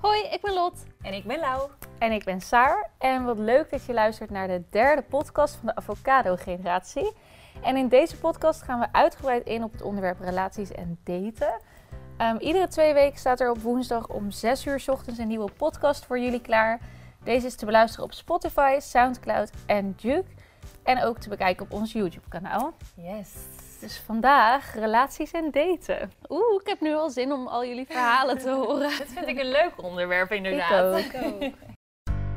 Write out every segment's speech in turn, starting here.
Hoi, ik ben Lot. En ik ben Lau. En ik ben Saar. En wat leuk dat je luistert naar de derde podcast van de Avocado-generatie. En in deze podcast gaan we uitgebreid in op het onderwerp relaties en daten. Um, iedere twee weken staat er op woensdag om 6 uur 's ochtends een nieuwe podcast voor jullie klaar. Deze is te beluisteren op Spotify, Soundcloud en Duke. En ook te bekijken op ons YouTube-kanaal. Yes. Dus vandaag relaties en daten. Oeh, ik heb nu al zin om al jullie verhalen te horen. Dit vind ik een leuk onderwerp inderdaad. Ik ook.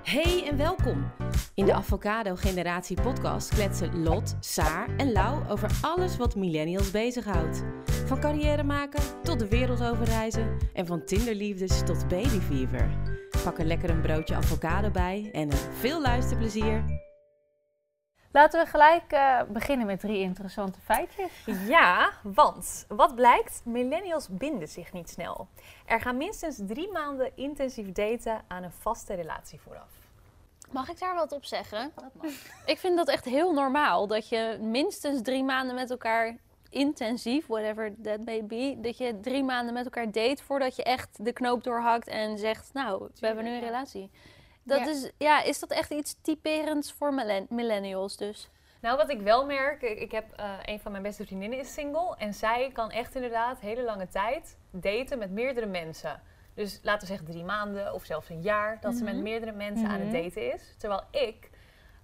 Hey en welkom. In de Avocado Generatie podcast kletsen Lot, Saar en Lau over alles wat millennials bezighoudt. Van carrière maken tot de wereld overreizen en van tinderliefdes tot babyfever. Pak er lekker een broodje avocado bij en een veel luisterplezier. Laten we gelijk eh, beginnen met drie interessante feitjes. Ja, want wat blijkt? Millennials binden zich niet snel. Er gaan minstens drie maanden intensief daten aan een vaste relatie vooraf. Mag ik daar wat op zeggen? Ik vind dat echt heel normaal. Dat je minstens drie maanden met elkaar intensief, whatever that may be, dat je drie maanden met elkaar date voordat je echt de knoop doorhakt en zegt, nou, we hebben nu een relatie. Dat Ja. is, ja, is dat echt iets typerends voor millen- millennials dus? Nou, wat ik wel merk, ik, ik heb eh, een van mijn beste vriendinnen is single. En zij kan echt inderdaad hele lange tijd daten met meerdere mensen. Dus laten we zeggen drie maanden of zelfs een jaar dat ze met Mhm. meerdere mensen aan het Mhm. daten is. Terwijl ik,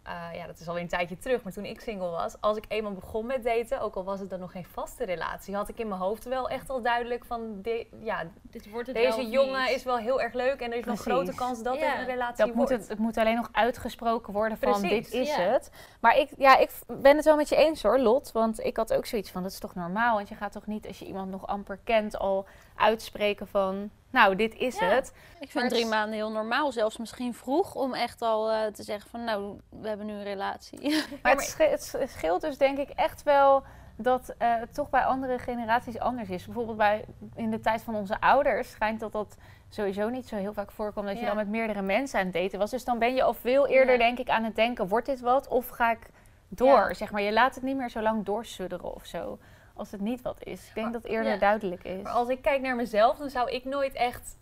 eh, ja dat is alweer een tijdje terug, maar toen ik single was, als ik eenmaal begon met daten, ook al was het dan nog geen vaste relatie, had ik in mijn hoofd wel echt al duidelijk van, de, ja, Dit wordt het deze jongen is wel heel erg leuk en er is wel een Precies. grote kans dat Ja. het een relatie Dat moet het, het moet alleen nog uitgesproken worden van Precies, dit is ja. het. Maar ik, ja, ik ben het wel met je eens hoor, Lot. Want ik had ook zoiets van, dat is toch normaal? Want je gaat toch niet, als je iemand nog amper kent, al uitspreken van... Nou, dit is Ja. het. Ik vind drie maanden heel normaal, zelfs misschien vroeg om echt al eh, te zeggen van nou, we hebben nu een relatie. Maar maar- het, sche- het sch- het scheelt dus denk ik echt wel dat eh, het toch bij andere generaties anders is. Bijvoorbeeld bij, in de tijd van onze ouders schijnt dat dat sowieso niet zo heel vaak voorkomt. Dat je dan met meerdere mensen aan het daten was. Dus dan ben je al veel eerder Ja. denk ik aan het denken, wordt dit wat? Of ga ik door? Ja. Zeg maar, je laat het niet meer zo lang doorsudderen of zo. Als het niet wat is. Ik denk Maar- dat het eerder ja. duidelijk is. Maar als ik kijk naar mezelf, dan zou ik nooit echt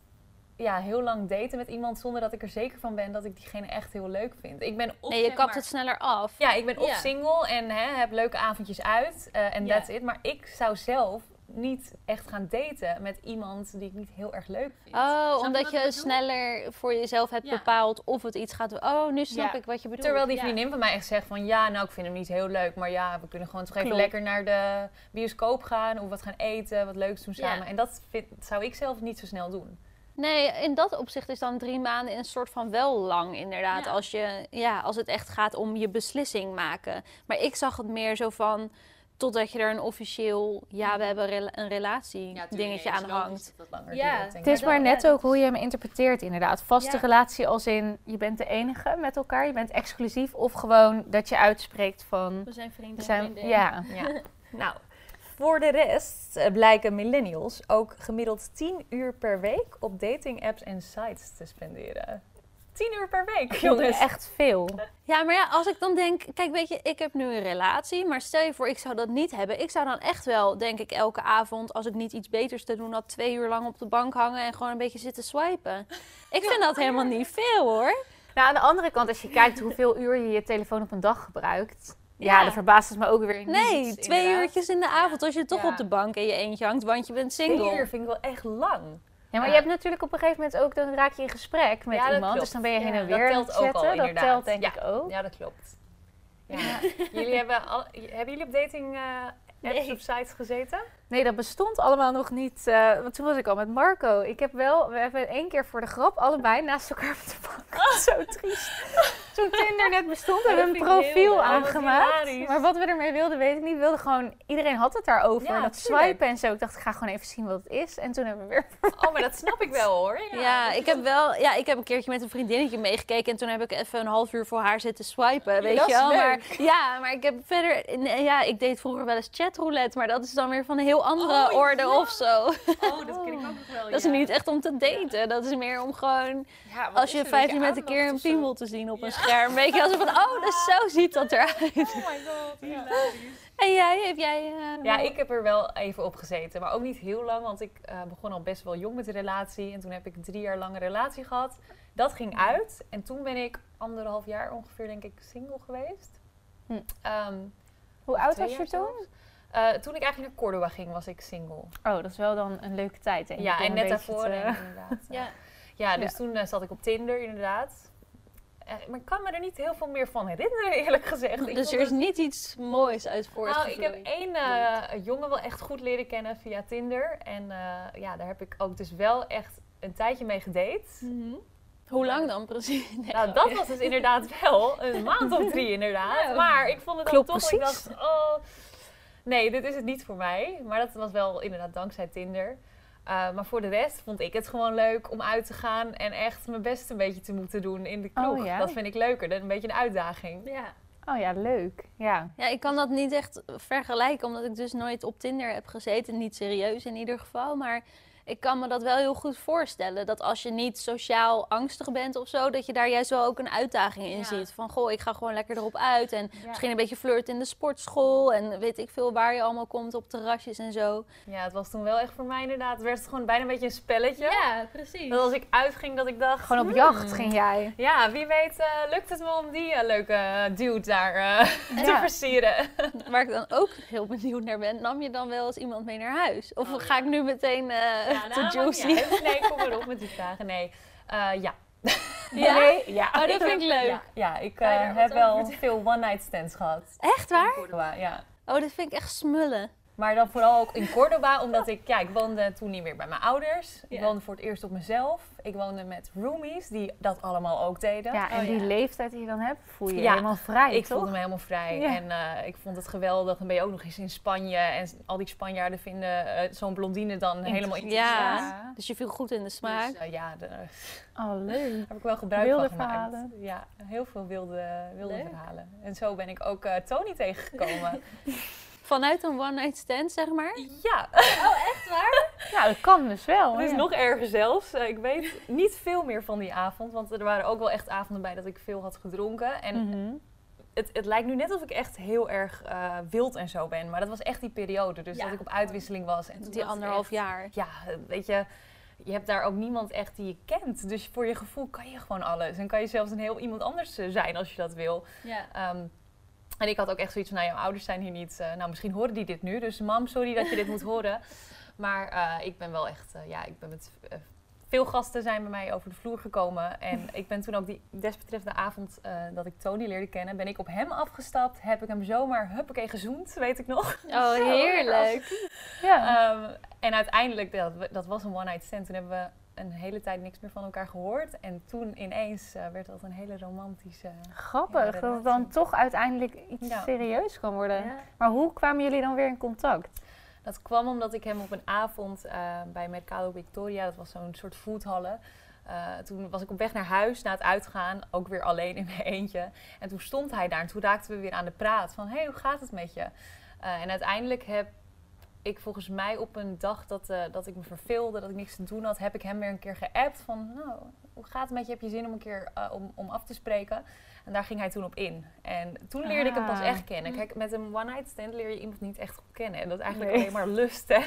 ja, heel lang daten met iemand zonder dat ik er zeker van ben dat ik diegene echt heel leuk vind. Ik ben of, Nee, je kapt maar- het sneller af. Ja, ik ben of Ja. single en hè, heb leuke avondjes uit eh, en Ja. that's it. Maar ik zou zelf niet echt gaan daten met iemand die ik niet heel erg leuk vind. Oh, omdat je sneller voor jezelf hebt Ja. bepaald of het iets gaat... Oh, nu snap Ja. ik wat je bedoelt. Terwijl die Ja. vriendin van mij echt zegt van ja, nou ik vind hem niet heel leuk, maar ja, we kunnen gewoon toch even lekker naar de bioscoop gaan of wat gaan eten, wat leuks doen samen. En dat vind, zou ik zelf niet zo snel doen. Nee, in dat opzicht is dan drie maanden een soort van wel lang inderdaad. Ja. Als, je, ja, als het echt gaat om je beslissing maken. Maar ik zag het meer zo van... Totdat je er een officieel, ja, we hebben een relatie dingetje aan hangt. Ja. duurt, Het is maar net ook hoe je hem interpreteert, inderdaad. Vaste Ja. relatie als in je bent de enige met elkaar, je bent exclusief. Of gewoon dat je uitspreekt van. We zijn vrienden We zijn, vriendinnen. ja, Ja. nou, voor de rest eh, blijken millennials ook gemiddeld 10 uur per week op dating apps en sites te spenderen. 10 uur per week, jongens, jongens. echt veel. Ja, maar ja, als ik dan denk, kijk, weet je, ik heb nu een relatie, maar stel je voor, ik zou dat niet hebben. Ik zou dan echt wel, denk ik, elke avond, als ik niet iets beters te doen had, twee uur lang op de bank hangen en gewoon een beetje zitten swipen. Ik vind dat helemaal niet veel hoor. Nou, aan de andere kant, als je kijkt hoeveel uur je je telefoon op een dag gebruikt. Ja, Ja. dan verbaast het me ook weer niet. Nee, twee inderdaad. uurtjes in de avond als je toch Ja. op de bank in je eentje hangt, want je bent 10 single. uur vind ik wel echt lang. Ja, maar je hebt natuurlijk op een gegeven moment ook, dan raak je in gesprek met dat iemand. klopt. Dus dan ben je heen en dat weer aan telt ook al, dat inderdaad. telt denk ik ook. Ja, dat klopt. Ja. jullie hebben, al, hebben jullie op dating eh, apps Nee. of sites gezeten? Nee, dat bestond allemaal nog niet. eh, want toen was ik al met Marco. Ik heb wel, we hebben één keer voor de grap allebei naast elkaar op de bank. Zo triest. Toen Tinder net bestond, hebben we een profiel. Wat aangemaakt. Maar wat we ermee wilden, weet ik niet. We wilden gewoon, iedereen had het daarover. Ja, dat tuurlijk. swipen en zo. Ik dacht, ik ga gewoon even zien wat het is. En toen hebben we weer. Oh, maar dat snap ik wel hoor. Ja, ik heb wel, ja, ik heb een keertje met een vriendinnetje meegekeken en toen heb ik even een half uur voor haar zitten swipen, weet dat je wel. Maar ja, maar ik heb verder, nee, ja, ik deed vroeger wel eens chatroulette, maar dat is dan weer van een heel andere Oh, orde ja. of zo. Oh, dat ken ik ook nog wel. Dat is niet echt om te daten, dat is meer om gewoon als je er? vijftien Beetje met een keer een piemel te zien op een scherm. Weet je, als van, oh, dus zo ziet dat eruit. Oh my god, En jij, heb jij... eh, Ja, ik heb er wel even op gezeten, maar ook niet heel lang, want ik eh, begon al best wel jong met de relatie. En toen heb ik drie jaar lang een relatie gehad. Dat ging uit en toen ben ik anderhalf jaar ongeveer, denk ik, single geweest. Hm. Ehm, Hoe oud was je toen? zelfs. Eh, toen ik eigenlijk naar Cordoba ging, was ik single. Oh, dat is wel dan een leuke tijd. denk ik, ja, en net daarvoor te- inderdaad. Ja. Ja, dus toen eh, zat ik op Tinder inderdaad. Eh, maar ik kan me er niet heel veel meer van herinneren, eerlijk gezegd. Ik Dus er is het- niet iets moois uit Nou, ik heb één eh, jongen wel echt goed leren kennen via Tinder. En eh, ja, daar heb ik ook dus wel echt een tijdje mee gedate. Mhm. Hoe lang dan precies? Nee, Nou, dat was dus inderdaad wel een maand of drie inderdaad. Ja. Maar ik vond het Klopt dan toch, ik precies. dacht, oh, nee, dit is het niet voor mij. Maar dat was wel inderdaad dankzij Tinder. Uh, maar voor de rest vond ik het gewoon leuk om uit te gaan en echt mijn best een beetje te moeten doen in de kroeg. Oh, ja? Dat vind ik leuker, dan een beetje een uitdaging. Ja. Oh ja, leuk. Ja. ja, ik kan dat niet echt vergelijken, omdat ik dus nooit op Tinder heb gezeten. Niet serieus in ieder geval, maar ik kan me dat wel heel goed voorstellen. Dat als je niet sociaal angstig bent of zo, dat je daar juist wel ook een uitdaging in Ja. ziet. Van, goh, ik ga gewoon lekker erop uit. En Ja. misschien een beetje flirt in de sportschool. En weet ik veel waar je allemaal komt op terrasjes en zo. Ja, het was toen wel echt voor mij inderdaad, het werd gewoon bijna een beetje een spelletje. precies. Dat als ik uitging, dat ik dacht... Gewoon op hmm, jacht ging jij. Ja, wie weet eh, lukt het me om die eh, leuke dude daar eh, te Ja. versieren. Waar ik dan ook heel benieuwd naar ben, nam je dan wel eens iemand mee naar huis? Of Oh, ga ik nu meteen Ja, te nou, juicy? ja. Nee, kom maar op met die vragen. Nee, Eh, ja. Ja? Nee, ja. Oh, dat vind ik leuk. Ja, ja ik je eh, heb wel veel one-night stands gehad. Echt waar? Ja. Oh, dat vind ik echt smullen. Maar dan vooral ook in Cordoba, omdat ik, ja, ik woonde toen niet meer bij mijn ouders. Ik Ja. woonde voor het eerst op mezelf. Ik woonde met roomies, die dat allemaal ook deden. Ja, en Oh, die ja. leeftijd die je dan hebt, voel je je Ja, helemaal vrij, ik toch? voelde me helemaal vrij Ja. en eh, ik vond het geweldig. Dan ben je ook nog eens in Spanje en al die Spanjaarden vinden eh, zo'n blondine dan helemaal interessant. Ja. Dus je viel goed in de smaak. Dus, eh, ja, daar Oh, leuk. heb ik wel gebruik Wilde van gemaakt. verhalen. Ja, heel veel wilde, wilde Leuk. verhalen. En zo ben ik ook eh, Tony tegengekomen. Vanuit een one-night stand, zeg maar. ja, Ja, dat kan dus wel. het is ja. nog erger zelfs. Eh, ik weet niet veel meer van die avond, want er waren ook wel echt avonden bij dat ik veel had gedronken. En Mhm. het, het lijkt nu net alsof ik echt heel erg eh, wild en zo ben. Maar dat was echt die periode. Dus Ja. dat ik op uitwisseling was. En Die anderhalf echt- jaar. Ja, weet je, je hebt daar ook niemand echt die je kent. Dus voor je gevoel kan je gewoon alles. En kan je zelfs een heel iemand anders eh, zijn als je dat wil. Ja. Ehm, en ik had ook echt zoiets van, nou, jouw ouders zijn hier niet. eh, nou, misschien horen die dit nu. Dus mam, sorry dat je dit moet horen. Maar eh, ik ben wel echt, eh, ja, ik ben met veel gasten zijn bij mij over de vloer gekomen. En ik ben toen ook die desbetreffende avond dat ik Tony leerde kennen, ben ik op hem afgestapt. Heb ik hem zomaar huppakee gezoend, weet ik nog. Oh, heerlijk. Ja. Ehm, en uiteindelijk, dat, dat was een one-night stand. Toen hebben we een hele tijd niks meer van elkaar gehoord. En toen ineens eh, werd dat een hele romantische... Grappig ja, dat het dan toch uiteindelijk iets Ja. serieus kan worden. Maar hoe kwamen jullie dan weer in contact? Dat kwam omdat ik hem op een avond eh, bij Mercado Victoria, dat was zo'n soort foodhallen. eh, toen was ik op weg naar huis na het uitgaan, ook weer alleen in mijn eentje. En toen stond hij daar en toen raakten we weer aan de praat van, hé, hey, hoe gaat het met je? Eh, en uiteindelijk heb ik volgens mij op een dag dat, eh, dat ik me verveelde, dat ik niks te doen had, heb ik hem weer een keer geappt van, nou, hoe gaat het met je? Heb je zin om een keer eh, om, om af te spreken? En daar ging hij toen op in. En toen leerde ik hem pas Ah. echt kennen. Kijk, met een one-night stand leer je iemand niet echt goed kennen. En dat is eigenlijk Nee. alleen maar lust, hè?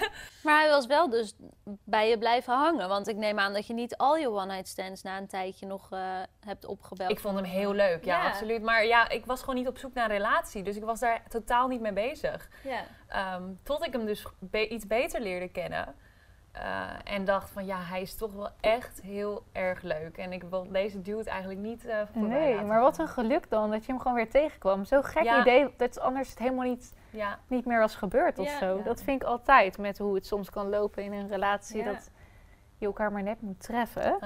Maar hij was wel dus bij je blijven hangen. Want ik neem aan dat je niet al je one-night stands na een tijdje nog eh, hebt opgebeld. Ik vond hem heel leuk, ja, Ja. absoluut. Maar ja, ik was gewoon niet op zoek naar een relatie. Dus ik was daar totaal niet mee bezig. Ja. Ehm, tot ik hem dus be- iets beter leerde kennen. Eh, en dacht van, ja, hij is toch wel echt heel erg leuk. En ik wil deze dude eigenlijk niet eh voorbij Nee, laten maar wat een geluk dan dat je hem gewoon weer tegenkwam. Zo'n gek Ja. idee dat anders het helemaal niet, Ja, niet meer was gebeurd of Ja. zo. Ja. Dat vind ik altijd met hoe het soms kan lopen in een relatie. Ja. Dat je elkaar maar net moet treffen.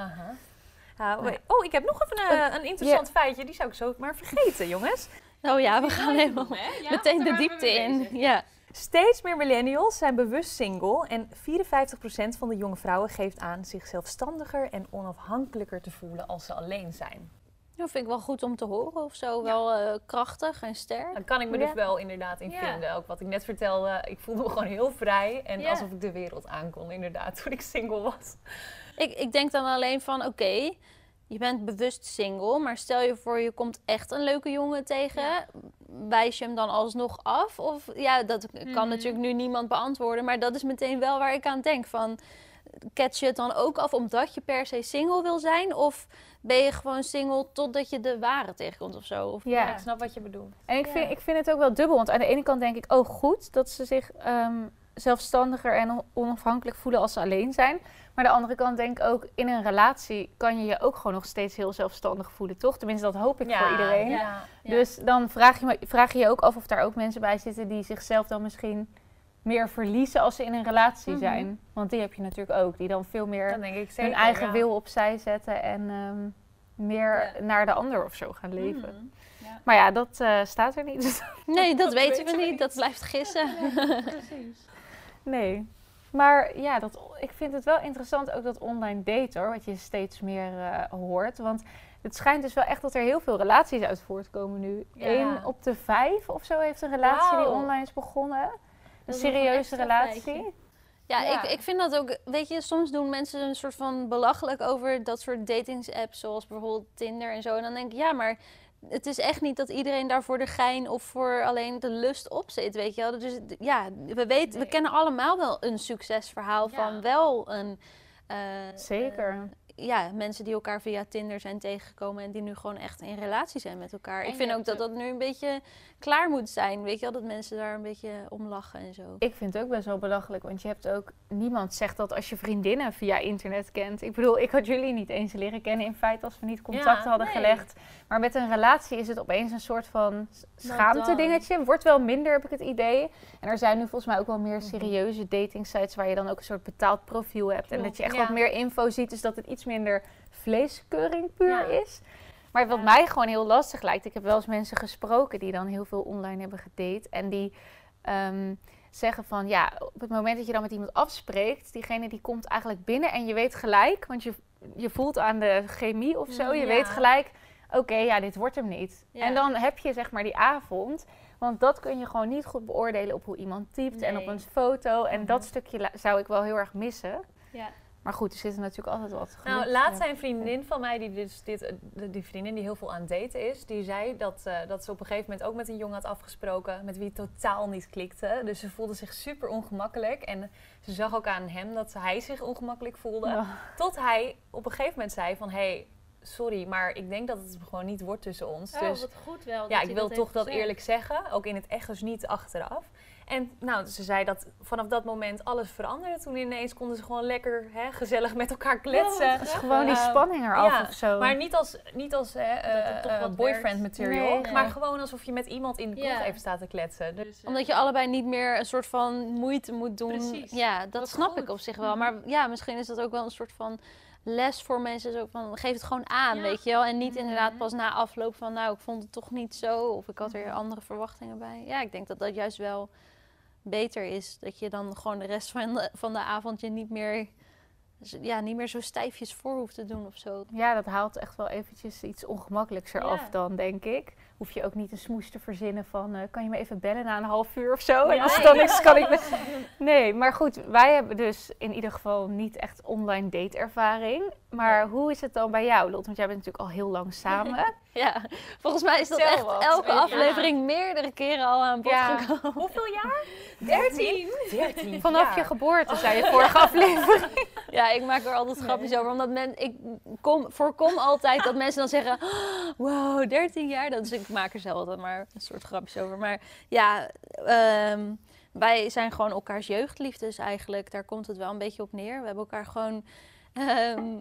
Oh, ik heb nog even een, een interessant feitje. Die zou ik zo maar vergeten, jongens. Oh ja, we gaan helemaal Ja, meteen de diepte in. Ja. Steeds meer millennials zijn bewust single en 54% van de jonge vrouwen geeft aan zich zelfstandiger en onafhankelijker te voelen als ze alleen zijn. Dat vind ik wel goed om te horen of zo. Wel eh, krachtig en sterk. Daar kan ik me Ja. dus wel inderdaad in Ja. vinden. Ook wat ik net vertelde, ik voelde me gewoon heel vrij en alsof ik de wereld aankon inderdaad toen ik single was. Ik, ik denk dan alleen van, oké, je bent bewust single, maar stel je voor je komt echt een leuke jongen tegen. Wijs je hem dan alsnog af? Of ja, dat kan Mhm. natuurlijk nu niemand beantwoorden, maar dat is meteen wel waar ik aan denk. Van, catch je het dan ook af omdat je per se single wil zijn? Of ben je gewoon single totdat je de ware tegenkomt of zo? Of, Ja. Ik snap wat je bedoelt. En ik, Ja. vind, ik vind het ook wel dubbel. Want aan de ene kant denk ik, oh goed, dat ze zich ehm, zelfstandiger en on- onafhankelijk voelen als ze alleen zijn. Maar aan de andere kant denk ik ook, in een relatie kan je je ook gewoon nog steeds heel zelfstandig voelen, toch? Tenminste, dat hoop ik voor iedereen. Ja. Ja. Dus dan vraag je, me- vraag je je ook af of daar ook mensen bij zitten die zichzelf dan misschien meer verliezen als ze in een relatie Mhm. zijn. Want die heb je natuurlijk ook, die dan veel meer zeker. hun eigen wil opzij zetten en ehm, meer naar de ander of zo gaan leven. Mhm. Maar ja, dat eh, staat er niet. Nee, dat, Dat weten we niet. niet. Dat blijft gissen. Nee. Maar ja, dat, ik vind het wel interessant ook dat online daten, hoor, wat je steeds meer eh, hoort. Want het schijnt dus wel echt dat er heel veel relaties uit voortkomen nu. Ja. Eén op de vijf of zo heeft een relatie die online is begonnen. Een serieuze relatie. feitje. Ja, Ja. Ik, ik vind dat ook, weet je, soms doen mensen een soort van belachelijk over dat soort datingsapps, zoals bijvoorbeeld Tinder en zo. En dan denk ik, ja, maar het is echt niet dat iedereen daar voor de gein of voor alleen de lust op zit, weet je wel. Dus ja, we weten, we kennen allemaal wel een succesverhaal Ja. van wel een... eh, Zeker. eh, ja, mensen die elkaar via Tinder zijn tegengekomen en die nu gewoon echt in relatie zijn met elkaar. En ik vind ook dat dat nu een beetje klaar moet zijn, weet je wel, dat mensen daar een beetje om lachen en zo. Ik vind het ook best wel belachelijk, want je hebt ook... Niemand zegt dat als je vriendinnen via internet kent. Ik bedoel, ik had jullie niet eens leren kennen in feite als we niet contact Ja, hadden nee. gelegd. Maar met een relatie is het opeens een soort van schaamte dan. dingetje. Wordt wel minder, heb ik het idee. En er zijn nu volgens mij ook wel Mhm. meer serieuze dating sites waar je dan ook een soort betaald profiel hebt. En dat je echt ja. wat meer info ziet, dus dat het iets minder vleeskeuring puur Ja. is. Maar wat Ja. mij gewoon heel lastig lijkt, ik heb wel eens mensen gesproken die dan heel veel online hebben gedate. En die ehm, zeggen van ja, op het moment dat je dan met iemand afspreekt, diegene die komt eigenlijk binnen en je weet gelijk, want je, je voelt aan de chemie of zo, je Ja. weet gelijk, oké, ja, dit wordt hem niet. En dan heb je zeg maar die avond, want dat kun je gewoon niet goed beoordelen op hoe iemand typt en op een foto. En dat stukje zou ik wel heel erg missen. Ja. Maar goed, er zitten natuurlijk altijd wat Nou, geluk- zei een vriendin van mij, die, dus dit, eh, die vriendin die heel veel aan het daten is, die zei dat, eh, dat ze op een gegeven moment ook met een jongen had afgesproken met wie het totaal niet klikte. Dus ze voelde zich super ongemakkelijk en ze zag ook aan hem dat hij zich ongemakkelijk voelde. Ja. Tot hij op een gegeven moment zei van, hé, hey, sorry, maar ik denk dat het gewoon niet wordt tussen ons. dus wat goed wel. ja, ik wil toch dat eerlijk zeggen. Ook in het echt, dus niet achteraf. En nou, ze zei dat vanaf dat moment alles veranderde. Toen ineens konden ze gewoon lekker hè, gezellig met elkaar kletsen. Het is gewoon die Ehm, spanning eraf ja, of zo. Maar niet als, niet als hè, wat boyfriend werkt. material. Nee. Maar gewoon alsof je met iemand in de kroeg Ja. even staat te kletsen. Dus, eh, Omdat je allebei niet meer een soort van moeite moet doen. Precies. Ja, dat snap goed. ik op zich wel. Maar ja, misschien is dat ook wel een soort van les voor mensen. Zo van, geef het gewoon aan, Ja. weet je wel. En niet Mhm. inderdaad pas na afloop van, nou, ik vond het toch niet zo. Of ik had er Mhm. andere verwachtingen bij. Ja, ik denk dat dat juist wel beter is. Dat je dan gewoon de rest van de, van de avond je niet meer, ja, niet meer zo stijfjes voor hoeft te doen of zo. Ja, dat haalt echt wel eventjes iets ongemakkelijks eraf Ja. dan, denk ik. Hoef je ook niet een smoes te verzinnen van... eh, kan je me even bellen na een half uur of zo? En Ja. als het dan niks kan ik... me- Nee, maar goed, wij hebben dus in ieder geval niet echt online date-ervaring. Maar hoe is het dan bij jou, Lot? Want jij bent natuurlijk al heel lang samen. Ja, volgens mij is dat echt wat. elke Ja. aflevering meerdere keren al aan bod Ja. gekomen. Hoeveel jaar? Dertien. Dertien. Vanaf ja. je geboorte, zei je vorige aflevering. Ja, ik maak er altijd grapjes over. Omdat men, ik kom, voorkom altijd dat mensen dan zeggen... Wow, 13 jaar. Dus ik maak er altijd maar een soort grapjes over. Maar ja, ehm, wij zijn gewoon elkaars jeugdliefdes eigenlijk. Daar komt het wel een beetje op neer. We hebben elkaar gewoon ehm,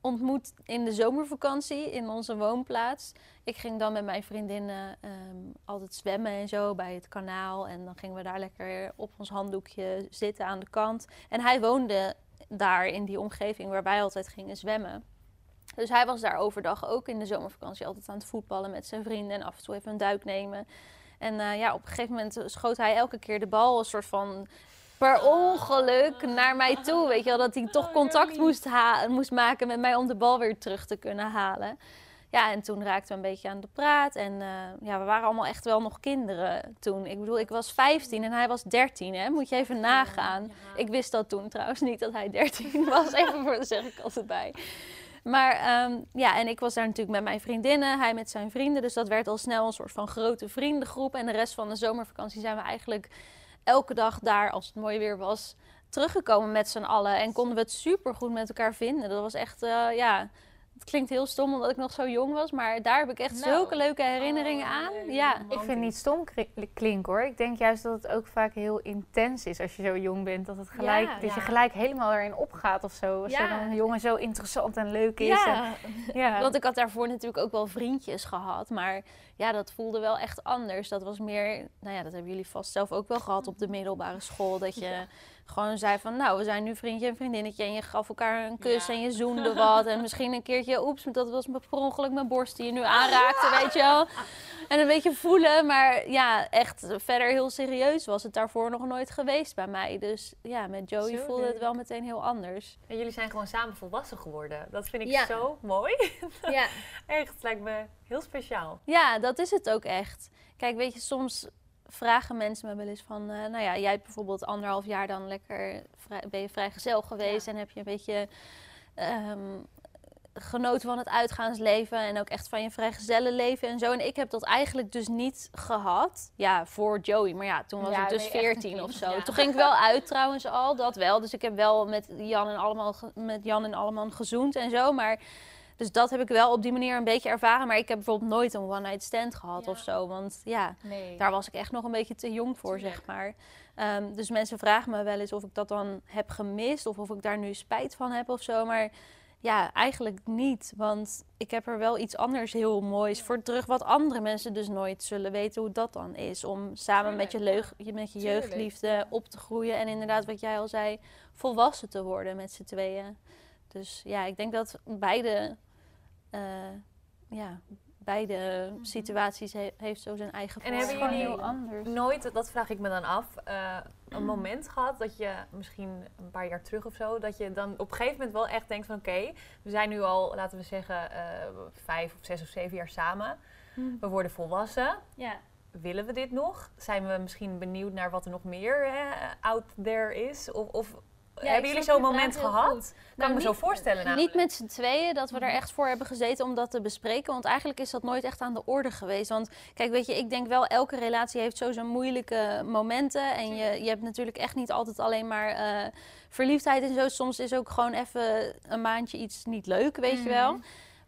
ontmoet in de zomervakantie in onze woonplaats. Ik ging dan met mijn vriendinnen ehm, altijd zwemmen en zo bij het kanaal. En dan gingen we daar lekker op ons handdoekje zitten aan de kant. En hij woonde daar in die omgeving waar wij altijd gingen zwemmen. Dus hij was daar overdag ook in de zomervakantie altijd aan het voetballen met zijn vrienden en af en toe even een duik nemen. En eh, ja, op een gegeven moment schoot hij elke keer de bal een soort van per ongeluk naar mij toe. Weet je wel, dat hij toch contact moest, ha- moest maken met mij om de bal weer terug te kunnen halen. Ja, en toen raakten we een beetje aan de praat. En eh, ja, we waren allemaal echt wel nog kinderen toen. Ik bedoel, ik was 15 en hij was 13, hè? Moet je even nagaan. Ik wist dat toen trouwens niet dat hij 13 was. Even voor, dat zeg ik altijd bij. Maar ehm, ja, en ik was daar natuurlijk met mijn vriendinnen, hij met zijn vrienden. Dus dat werd al snel een soort van grote vriendengroep. En de rest van de zomervakantie zijn we eigenlijk elke dag daar, als het mooi weer was, teruggekomen met z'n allen. En konden we het super goed met elkaar vinden. Dat was echt, eh, ja, het klinkt heel stom omdat ik nog zo jong was. Maar daar heb ik echt Nou, zulke leuke herinneringen oh, aan. nee, Ja. Ik vind het niet stom klinken hoor. Ik denk juist dat het ook vaak heel intens is als je zo jong bent. Dat, het gelijk, Ja, dat je gelijk helemaal erin opgaat of zo. Als Ja. zo'n jongen zo interessant en leuk is. en- Ja, ja. want ik had daarvoor natuurlijk ook wel vriendjes gehad. Maar ja, dat voelde wel echt anders. Dat was meer, nou ja, dat hebben jullie vast zelf ook wel gehad op de middelbare school. Dat je gewoon zei van, nou, we zijn nu vriendje en vriendinnetje. En je gaf elkaar een kus Ja. en je zoende wat. En misschien een keertje, oeps, dat was me per ongeluk mijn borst die je nu aanraakte, weet je wel. En een beetje voelen, maar ja, echt verder heel serieus was het daarvoor nog nooit geweest bij mij. Dus ja, met Joey Zo voelde het wel meteen heel anders. En jullie zijn gewoon samen volwassen geworden. Dat vind ik Ja. zo mooi. Ja. Echt, het lijkt me heel speciaal. Ja, dat is het ook echt. Kijk, weet je, soms vragen mensen me wel eens van... eh, nou ja, jij hebt bijvoorbeeld anderhalf jaar dan lekker... ben je vrijgezel geweest en heb je een beetje... ehm, genoten van het uitgaansleven en ook echt van je vrijgezellenleven en zo. En ik heb dat eigenlijk dus niet gehad. Ja, voor Joey. Maar ja, toen was Ja, ik dus nee, echt een 14 kind. of zo. Ja. Toen ging ik wel uit trouwens al, dat wel. Dus ik heb wel met Jan en allemaal met Jan en allemaal gezoend en zo. Maar dus dat heb ik wel op die manier een beetje ervaren. Maar ik heb bijvoorbeeld nooit een one-night stand gehad Ja. of zo. Want ja, Nee. daar was ik echt nog een beetje te jong voor, zeg maar. Ehm, dus mensen vragen me wel eens of ik dat dan heb gemist of of ik daar nu spijt van heb of zo. Maar ja, eigenlijk niet. Want ik heb er wel iets anders heel moois voor terug. Wat andere mensen dus nooit zullen weten hoe dat dan is. Om samen met je, leug, met je jeugdliefde op te groeien. En inderdaad, wat jij al zei, volwassen te worden met z'n tweeën. Dus ja, ik denk dat beide, ja, beide situaties he- heeft zo zijn eigen En hebben gewoon jullie heel anders. nooit, dat vraag ik me dan af, eh, een moment gehad dat je misschien een paar jaar terug of zo, dat je dan op een gegeven moment wel echt denkt van oké, we zijn nu al, laten we zeggen, eh, vijf of zes of zeven jaar samen. We worden volwassen. Ja. Willen we dit nog? Zijn we misschien benieuwd naar wat er nog meer eh, out there is? Of, of hebben jullie zo'n moment gehad? goed. Kan Nou, ik me zo niet- voorstellen namelijk. Niet met z'n tweeën, dat we er echt voor hebben gezeten om dat te bespreken. Want eigenlijk is dat nooit echt aan de orde geweest. Want kijk, weet je, ik denk wel, elke relatie heeft zo zijn moeilijke momenten. En je, je hebt natuurlijk echt niet altijd alleen maar eh, verliefdheid en zo. Soms is ook gewoon even een maandje iets niet leuk, weet je wel.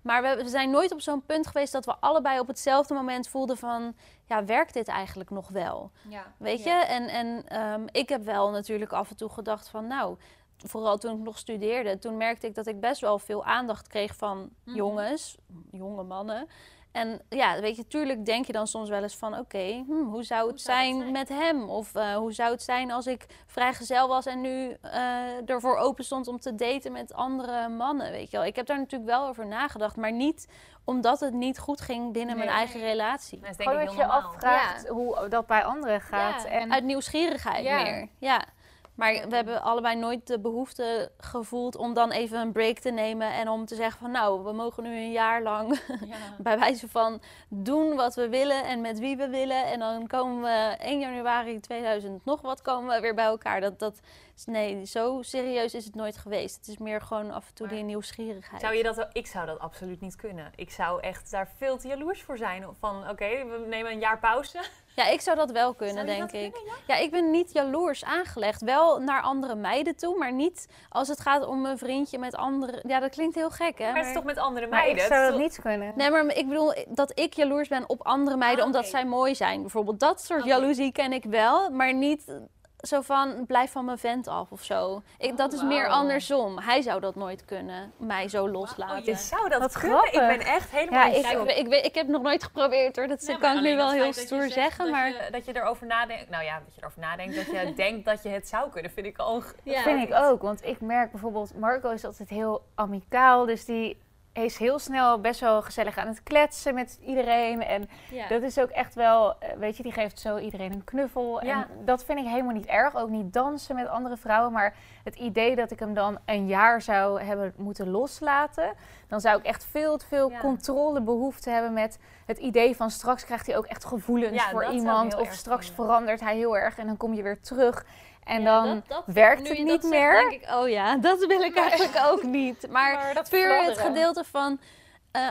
Maar we, we zijn nooit op zo'n punt geweest dat we allebei op hetzelfde moment voelden van... Ja, werkt dit eigenlijk nog wel? Ja. Weet je? En, en ehm, ik heb wel natuurlijk af en toe gedacht van, nou, vooral toen ik nog studeerde, toen merkte ik dat ik best wel veel aandacht kreeg van jongens, jonge mannen. En ja, weet je, tuurlijk denk je dan soms wel eens van, oké, hm, hoe zou het zou het zijn, met hem? Of eh, hoe zou het zijn als ik vrijgezel was en nu eh, ervoor open stond om te daten met andere mannen, weet je wel? Ik heb daar natuurlijk wel over nagedacht, maar niet omdat het niet goed ging binnen mijn Nee. eigen relatie. Dat is denk Gewoon dat je afvraagt hoe dat bij anderen gaat. Ja, en uit nieuwsgierigheid Ja. meer. Ja. Maar we hebben allebei nooit de behoefte gevoeld om dan even een break te nemen en om te zeggen van nou, we mogen nu een jaar lang bij wijze van doen wat we willen en met wie we willen. En dan komen we 1 januari 2000 nog wat komen we weer bij elkaar. Dat, dat, nee, zo serieus is het nooit geweest. Het is meer gewoon af en toe Maar die nieuwsgierigheid. Zou je dat, ik zou dat absoluut niet kunnen. Ik zou echt daar veel te jaloers voor zijn. Van oké, we nemen een jaar pauze. Ja, ik zou dat wel kunnen, Zou je denk dat ik. kunnen, ja? ik ben niet jaloers aangelegd. Wel naar andere meiden toe, maar niet als het gaat om een vriendje met andere... Ja, dat klinkt heel gek, hè? Maar het is toch met andere maar meiden? ik zou dat toch- niet kunnen. Nee, maar ik bedoel dat ik jaloers ben op andere meiden Ah, omdat zij mooi zijn. Bijvoorbeeld dat soort Oké. jaloezie ken ik wel, maar niet zo van blijf van mijn vent af of zo. Ik, dat is meer andersom. Hij zou dat nooit kunnen, mij zo loslaten. Oh, je zou dat Wat kunnen? Ik ben echt helemaal Ja, ik- Ja, ik, ik, heb het nog nooit geprobeerd hoor. Dat Nee, kan ik nu wel heel je stoer zegt zeggen, dat maar Je, dat je erover nadenkt. Nou ja, dat je erover nadenkt. Dat je denkt dat je het zou kunnen, vind ik al... Dat vind ik ook, want ik merk bijvoorbeeld, Marco is altijd heel amicaal, dus die is heel snel best wel gezellig aan het kletsen met iedereen. En dat is ook echt wel, eh, weet je, die geeft zo iedereen een knuffel. Ja. En dat vind ik helemaal niet erg, ook niet dansen met andere vrouwen. Maar het idee dat ik hem dan een jaar zou hebben moeten loslaten, dan zou ik echt veel te veel Ja. controlebehoefte hebben met het idee van straks krijgt hij ook echt gevoelens voor iemand. Of straks verandert hij heel erg en dan kom je weer terug. En Ja, dan dat- dat- werkt het niet zegt, meer. denk ik, oh ja, dat wil ik eigenlijk ook niet. Maar, Maar dat puur het gedeelte van... eh,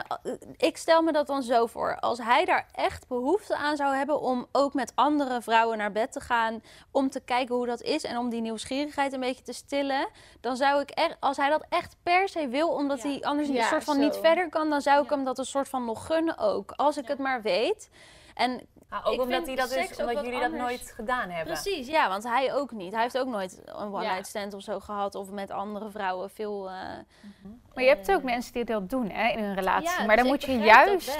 ik stel me dat dan zo voor. Als hij daar echt behoefte aan zou hebben om ook met andere vrouwen naar bed te gaan, om te kijken hoe dat is en om die nieuwsgierigheid een beetje te stillen, dan zou ik echt, als hij dat echt per se wil, omdat Ja. hij anders Ja, een soort van zo. niet verder kan, dan zou ik Ja. hem dat een soort van nog gunnen ook. Als ik het maar weet. En Ah, ook Ik omdat, vind hij dat is, omdat jullie anders. dat nooit gedaan hebben. Precies, ja, want hij ook niet. Hij heeft ook nooit een one Ja. night stand of zo gehad of met andere vrouwen veel. eh, Maar je hebt eh, ook mensen die dat doen hè, in hun relatie. ja, maar dan dus moet je juist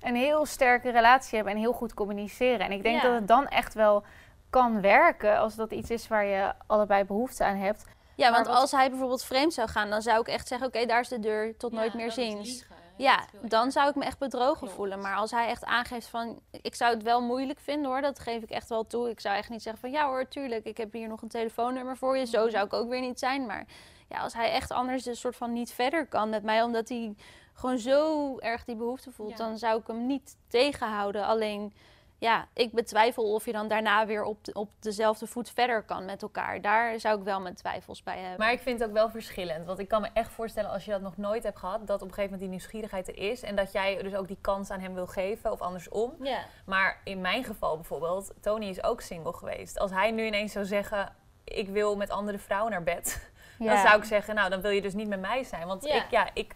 een heel sterke relatie hebben en heel goed communiceren. En ik denk Ja. dat het dan echt wel kan werken als dat iets is waar je allebei behoefte aan hebt. Ja, Maar want wat- als hij bijvoorbeeld vreemd zou gaan, dan zou ik echt zeggen: oké, daar is de deur, tot nooit meer ziens. Ja, dan zou ik me echt bedrogen Klopt. voelen. Maar als hij echt aangeeft van, ik zou het wel moeilijk vinden hoor, dat geef ik echt wel toe. Ik zou echt niet zeggen van, ja hoor, tuurlijk, ik heb hier nog een telefoonnummer voor je. Mhm. Zo zou ik ook weer niet zijn. Maar ja, als hij echt anders een soort van niet verder kan met mij, omdat hij gewoon zo erg die behoefte voelt, Ja. dan zou ik hem niet tegenhouden. Alleen, ja, ik betwijfel of je dan daarna weer op, de- op dezelfde voet verder kan met elkaar. Daar zou ik wel mijn twijfels bij hebben. Maar ik vind het ook wel verschillend. Want ik kan me echt voorstellen als je dat nog nooit hebt gehad, dat op een gegeven moment die nieuwsgierigheid er is. En dat jij dus ook die kans aan hem wil geven of andersom. ja. Maar in mijn geval bijvoorbeeld, Tony is ook single geweest. Als hij nu ineens zou zeggen, ik wil met andere vrouwen naar bed. Dan zou ik zeggen, nou dan wil je dus niet met mij zijn. Want Ja. ik, ja, ik,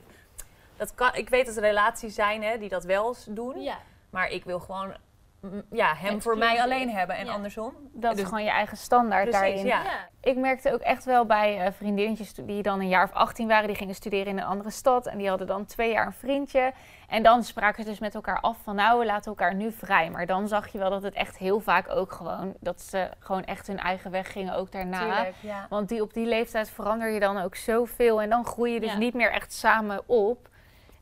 dat kan, ik weet dat er relaties zijn hè, die dat wel eens doen. Ja. Maar ik wil gewoon ja, hem voor mij alleen hebben en Ja. andersom. Dat is Dus- gewoon je eigen standaard Precies, daarin. ja. Ik merkte ook echt wel bij eh, vriendinnetjes die dan een jaar of 18 waren, die gingen studeren in een andere stad. En die hadden dan twee jaar een vriendje. En dan spraken ze dus met elkaar af van nou, we laten elkaar nu vrij. Maar dan zag je wel dat het echt heel vaak ook gewoon, dat ze gewoon echt hun eigen weg gingen, ook daarna. Tuurlijk, ja. Want die, op die leeftijd verander je dan ook zoveel. En dan groei je dus Ja. niet meer echt samen op.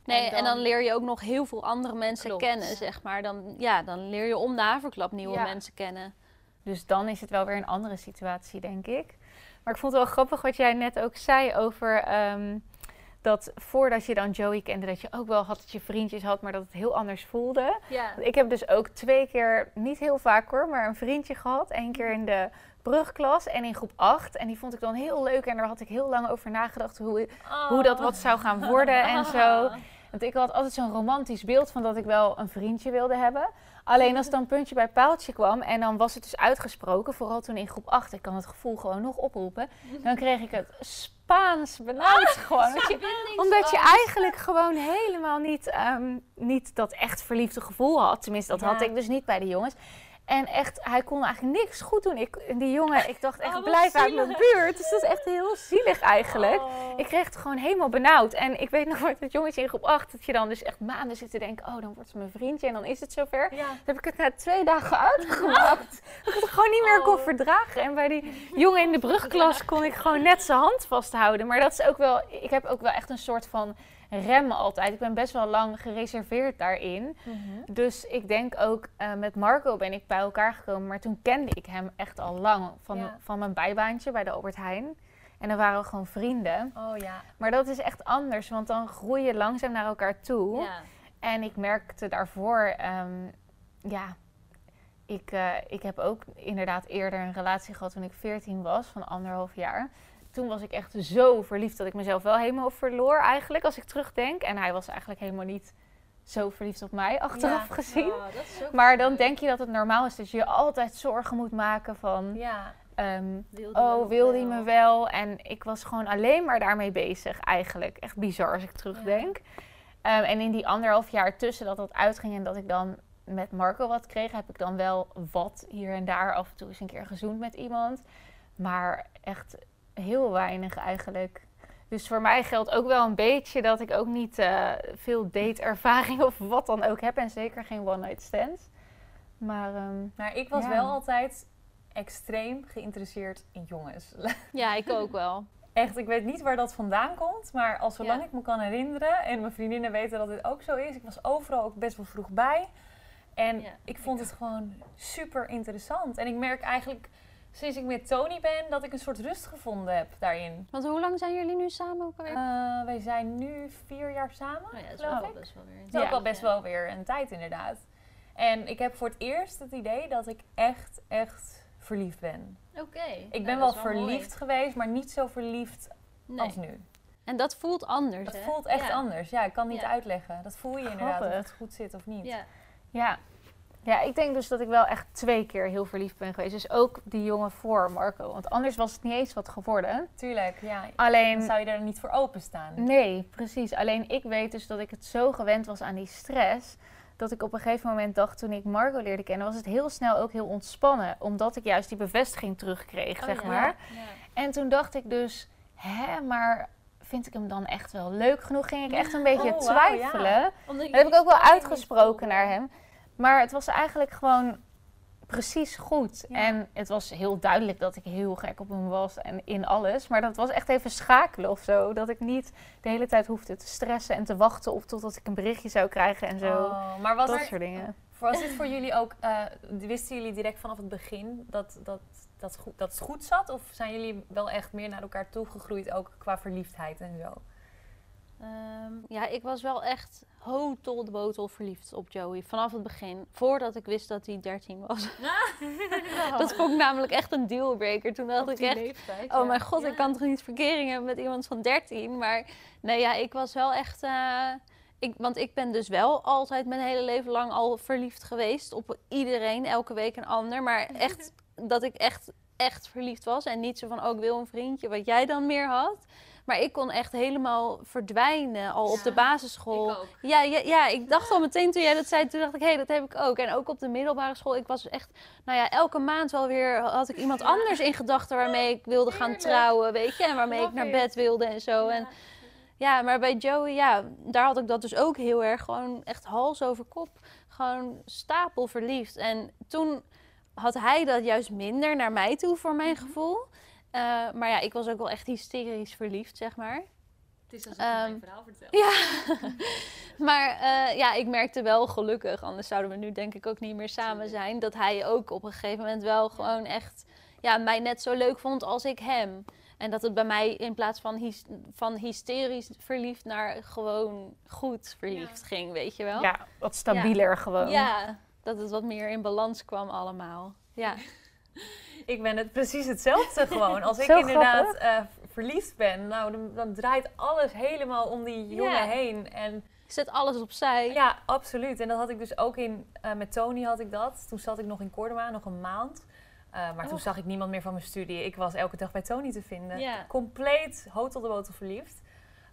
Nee, En en dan, leer je ook nog heel veel andere mensen Klopt. kennen, zeg maar. Dan, ja, dan leer je om de haverklap nieuwe Ja. mensen kennen. Dus dan is het wel weer een andere situatie, denk ik. Maar ik vond het wel grappig wat jij net ook zei over ehm, dat voordat je dan Joey kende, dat je ook wel had dat je vriendjes had, maar dat het heel anders voelde. Ja. Ik heb dus ook twee keer, niet heel vaak hoor, maar een vriendje gehad. Eén keer in de brugklas en in groep 8. En die vond ik dan heel leuk en daar had ik heel lang over nagedacht hoe, hoe dat wat zou gaan worden en zo. Want ik had altijd zo'n romantisch beeld van dat ik wel een vriendje wilde hebben. Alleen als dan puntje bij paaltje kwam en dan was het dus uitgesproken, vooral toen in groep 8, ik kan het gevoel gewoon nog oproepen, dan kreeg ik het Spaans benauwd gewoon. Want je- omdat je eigenlijk gewoon helemaal niet, ehm, niet dat echt verliefde gevoel had. Tenminste, dat Ja. had ik dus niet bij de jongens. En echt, hij kon eigenlijk niks goed doen. Ik, die jongen, ik dacht echt, wat blijf uit mijn buurt. Dus dat is echt heel zielig eigenlijk. Ik kreeg het gewoon helemaal benauwd. En ik weet nog met het jongetje in groep 8, dat je dan dus echt maanden zit te denken, oh, dan wordt ze mijn vriendje en dan is het zover. Ja. Dan heb ik het na twee dagen uitgemaakt. Dat ik het gewoon niet meer kon verdragen. En bij die jongen in de brugklas kon ik gewoon net zijn hand vasthouden. Maar dat is ook wel, ik heb ook wel echt een soort van rem altijd. Ik ben best wel lang gereserveerd daarin. Dus ik denk ook, eh, met Marco ben ik bij elkaar gekomen. Maar toen kende ik hem echt al lang van, Ja. van mijn bijbaantje bij de Albert Heijn. En dan waren we gewoon vrienden. Oh ja. Maar dat is echt anders, want dan groei je langzaam naar elkaar toe. Ja. En ik merkte daarvoor, ehm, ja, ik, eh, ik heb ook inderdaad eerder een relatie gehad toen ik 14 was, van anderhalf jaar. Toen was ik echt zo verliefd dat ik mezelf wel helemaal verloor eigenlijk, als ik terugdenk. En hij was eigenlijk helemaal niet zo verliefd op mij, achteraf Ja. gezien. Oh, Maar dan denk je dat het normaal is dat je je altijd zorgen moet maken van... Ja. ehm, Wil die me oh, nog wil die wel? me wel? En ik was gewoon alleen maar daarmee bezig eigenlijk. Echt bizar als ik terugdenk. Ehm, en in die anderhalf jaar tussen dat dat uitging en dat ik dan met Marco wat kreeg, heb ik dan wel wat hier en daar af en toe eens een keer gezoend met iemand. Maar echt heel weinig eigenlijk. Dus voor mij geldt ook wel een beetje dat ik ook niet eh, veel date-ervaring of wat dan ook heb. En zeker geen one-night stands. Maar ehm, Maar ik was Ja. wel altijd extreem geïnteresseerd in jongens. Ja, ik ook wel. Echt, ik weet niet waar dat vandaan komt, maar al zolang Ja. ik me kan herinneren en mijn vriendinnen weten dat dit ook zo is, ik was overal ook best wel vroeg bij. En Ja, ik vond het gewoon super interessant. En ik merk eigenlijk sinds ik met Tony ben dat ik een soort rust gevonden heb daarin. Want hoe lang zijn jullie nu samen ook alweer? Eh, wij zijn nu vier jaar samen, oh ja, dat is geloof wel ik. best wel weer. Dat is ook wel best Ja. wel weer een tijd inderdaad. En ik heb voor het eerst het idee dat ik echt, echt verliefd ben. Oké. Ik Nou, ben wel mooi. verliefd geweest, maar niet zo verliefd Nee. als nu. En dat voelt anders, Dat hè? voelt echt Ja. anders. Ja, ik kan niet Ja. uitleggen. Dat voel je inderdaad of het goed zit of niet. Ja. Ja. Ja, ik denk dus dat ik wel echt twee keer heel verliefd ben geweest. Dus ook die jongen voor Marco. Want anders was het niet eens wat geworden. Tuurlijk, ja. Dan Alleen, zou je er niet voor openstaan. nee, precies. Alleen ik weet dus dat ik het zo gewend was aan die stress. Dat ik op een gegeven moment dacht, toen ik Marco leerde kennen, was het heel snel ook heel ontspannen. Omdat ik juist die bevestiging terugkreeg, Oh, zeg ja. maar. Ja. En toen dacht ik dus, hè, maar vind ik hem dan echt wel leuk genoeg? Ging ik echt een beetje Oh, twijfelen. Dat heb ik ook wel uitgesproken naar hem. Maar het was eigenlijk gewoon precies goed. Ja. En het was heel duidelijk dat ik heel gek op hem was en in alles. Maar dat was echt even schakelen of zo. Dat ik niet de hele tijd hoefde te stressen en te wachten op totdat ik een berichtje zou krijgen en zo. Oh, maar was, dat er, soort dingen. was dit voor jullie ook, eh, wisten jullie direct vanaf het begin dat, dat, dat, goed, dat het goed zat? Of zijn jullie wel echt meer naar elkaar toegegroeid, ook qua verliefdheid en zo? Ehm, ja, ik was wel echt hotel de botel verliefd op Joey. Vanaf het begin. Voordat ik wist dat hij 13 was. Dat vond ik namelijk echt een dealbreaker. Toen dacht ik echt, oh mijn god, ik kan toch niet verkering hebben met iemand van 13. Maar nee, ja, ik was wel echt... eh, ik, want ik ben dus wel altijd mijn hele leven lang al verliefd geweest. Op iedereen, elke week een ander. Maar echt, dat ik echt, echt verliefd was. En niet zo van, oh ik wil een vriendje, wat jij dan meer had. Maar ik kon echt helemaal verdwijnen al op de basisschool. Ik ook. Ja, ja, ja, ik dacht al meteen toen jij dat zei, toen dacht ik, hé, hey, dat heb ik ook. En ook op de middelbare school, ik was echt, nou ja, elke maand wel weer had ik iemand anders in gedachten waarmee ik wilde gaan trouwen, weet je. En waarmee ik naar bed wilde en zo. En ja, maar bij Joey, ja, daar had ik dat dus ook heel erg gewoon echt hals over kop. Gewoon stapel verliefd. En toen had hij dat juist minder naar mij toe, voor mijn gevoel. Eh, maar ja, ik was ook wel echt hysterisch verliefd, zeg maar. Het is alsof je Ehm, mijn verhaal vertelt. Ja, maar eh, ja, ik merkte wel gelukkig, anders zouden we nu denk ik ook niet meer samen zijn, dat hij ook op een gegeven moment wel gewoon echt ja, mij net zo leuk vond als ik hem. En dat het bij mij in plaats van, hys- van hysterisch verliefd naar gewoon goed verliefd ging, weet je wel? Ja, wat stabieler gewoon. Ja, dat het wat meer in balans kwam allemaal. Ja, Ik ben het precies hetzelfde gewoon. Als ik inderdaad eh, verliefd ben, nou, dan, dan draait alles helemaal om die jongen heen. En zet alles opzij. ja, absoluut. En dat had ik dus ook in, eh, met Tony had ik dat. Toen zat ik nog in Cordova, nog een maand. Eh, maar toen Och. zag ik niemand meer van mijn studie. Ik was elke dag bij Tony te vinden. Compleet hotel de botel verliefd.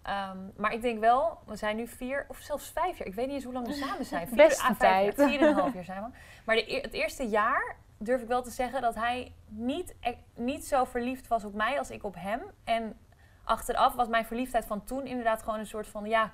Ehm, maar ik denk wel, we zijn nu vier of zelfs vijf jaar. Ik weet niet eens hoe lang we samen zijn. Vier, Best ah, vijf jaar, tijd. Vier en een half jaar zijn we. Maar de, het eerste jaar durf ik wel te zeggen dat hij niet, e- niet zo verliefd was op mij als ik op hem. En achteraf was mijn verliefdheid van toen inderdaad gewoon een soort van, ja,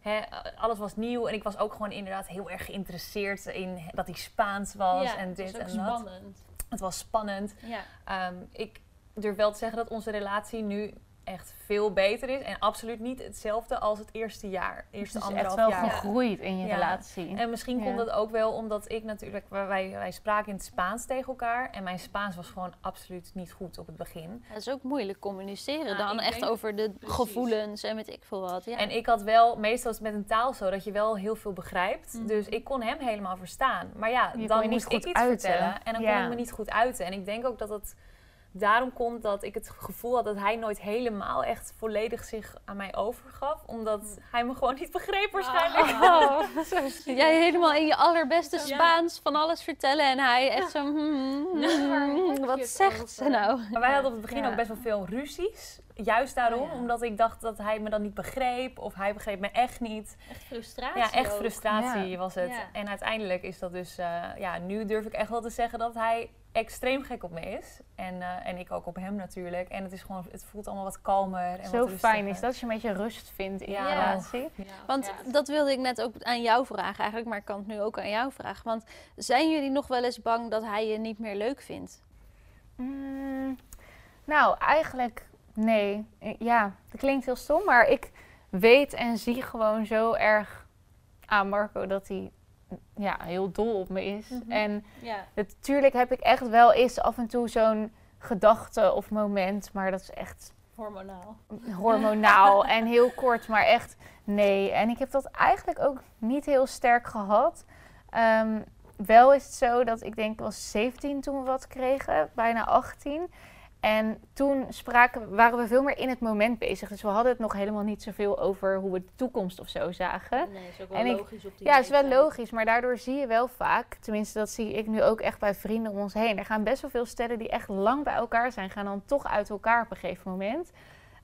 hè, alles was nieuw. En ik was ook gewoon inderdaad heel erg geïnteresseerd in dat hij Spaans was Ja, en dat dit ook en dat. spannend. Het was spannend. Ja. Ehm, ik durf wel te zeggen dat onze relatie nu echt veel beter is. En absoluut niet hetzelfde als het eerste jaar. Eerste Het is echt anderhalf wel jaar. gegroeid in je Ja. relatie. En misschien Ja. komt dat ook wel omdat ik natuurlijk... Wij, wij spraken in het Spaans tegen elkaar. En mijn Spaans was gewoon absoluut niet goed op het begin. Het is ook moeilijk communiceren Ja, dan echt denk- over de Precies. gevoelens en weet ik veel wat. Ja. En ik had wel, meestal is het met een taal zo, dat je wel heel veel begrijpt. Mhm. Dus ik kon hem helemaal verstaan. Maar ja, je dan moest ik iets uiten. vertellen. En dan kon ik me niet goed uiten. En ik denk ook dat het daarom komt dat ik het gevoel had dat hij nooit helemaal echt volledig zich aan mij overgaf. Omdat hij me gewoon niet begreep waarschijnlijk. Oh, Jij helemaal in je allerbeste Ja. Spaans van alles vertellen en hij echt zo... hmm, hmm, Ja, je wat zegt ze nou? Maar wij hadden op het begin Ja. ook best wel veel ruzies. Juist daarom, Oh ja. omdat ik dacht dat hij me dan niet begreep. Of hij begreep me echt niet. Echt frustratie Ja, echt frustratie was het. Ja. En uiteindelijk is dat dus... eh, ja, nu durf ik echt wel te zeggen dat hij extreem gek op me is. En, eh, en ik ook op hem natuurlijk. En het, is gewoon, het voelt allemaal wat kalmer. En Zo wat fijn is dat je een beetje rust vindt in je Ja. relatie. Ja. Want Ja. dat wilde ik net ook aan jou vragen eigenlijk, maar ik kan het nu ook aan jou vragen. Want zijn jullie nog wel eens bang dat hij je niet meer leuk vindt? Mm, nou, eigenlijk nee. Ja, dat klinkt heel stom, maar ik weet en zie gewoon zo erg aan Marco dat hij ja, heel dol op me is. Mhm. En Ja. natuurlijk heb ik echt wel eens af en toe zo'n gedachte of moment, maar dat is echt Hormonaal. hormonaal en heel kort, maar echt nee. En ik heb dat eigenlijk ook niet heel sterk gehad. Ehm, wel is het zo dat ik denk, ik was 17 toen we wat kregen, bijna 18. En toen spraken, waren we veel meer in het moment bezig. Dus we hadden het nog helemaal niet zoveel over hoe we de toekomst of zo zagen. Nee, is ook wel En ik- logisch op die Ja, het is wel logisch, maar daardoor zie je wel vaak, tenminste dat zie ik nu ook echt bij vrienden om ons heen. Er gaan best wel veel stellen die echt lang bij elkaar zijn, gaan dan toch uit elkaar op een gegeven moment.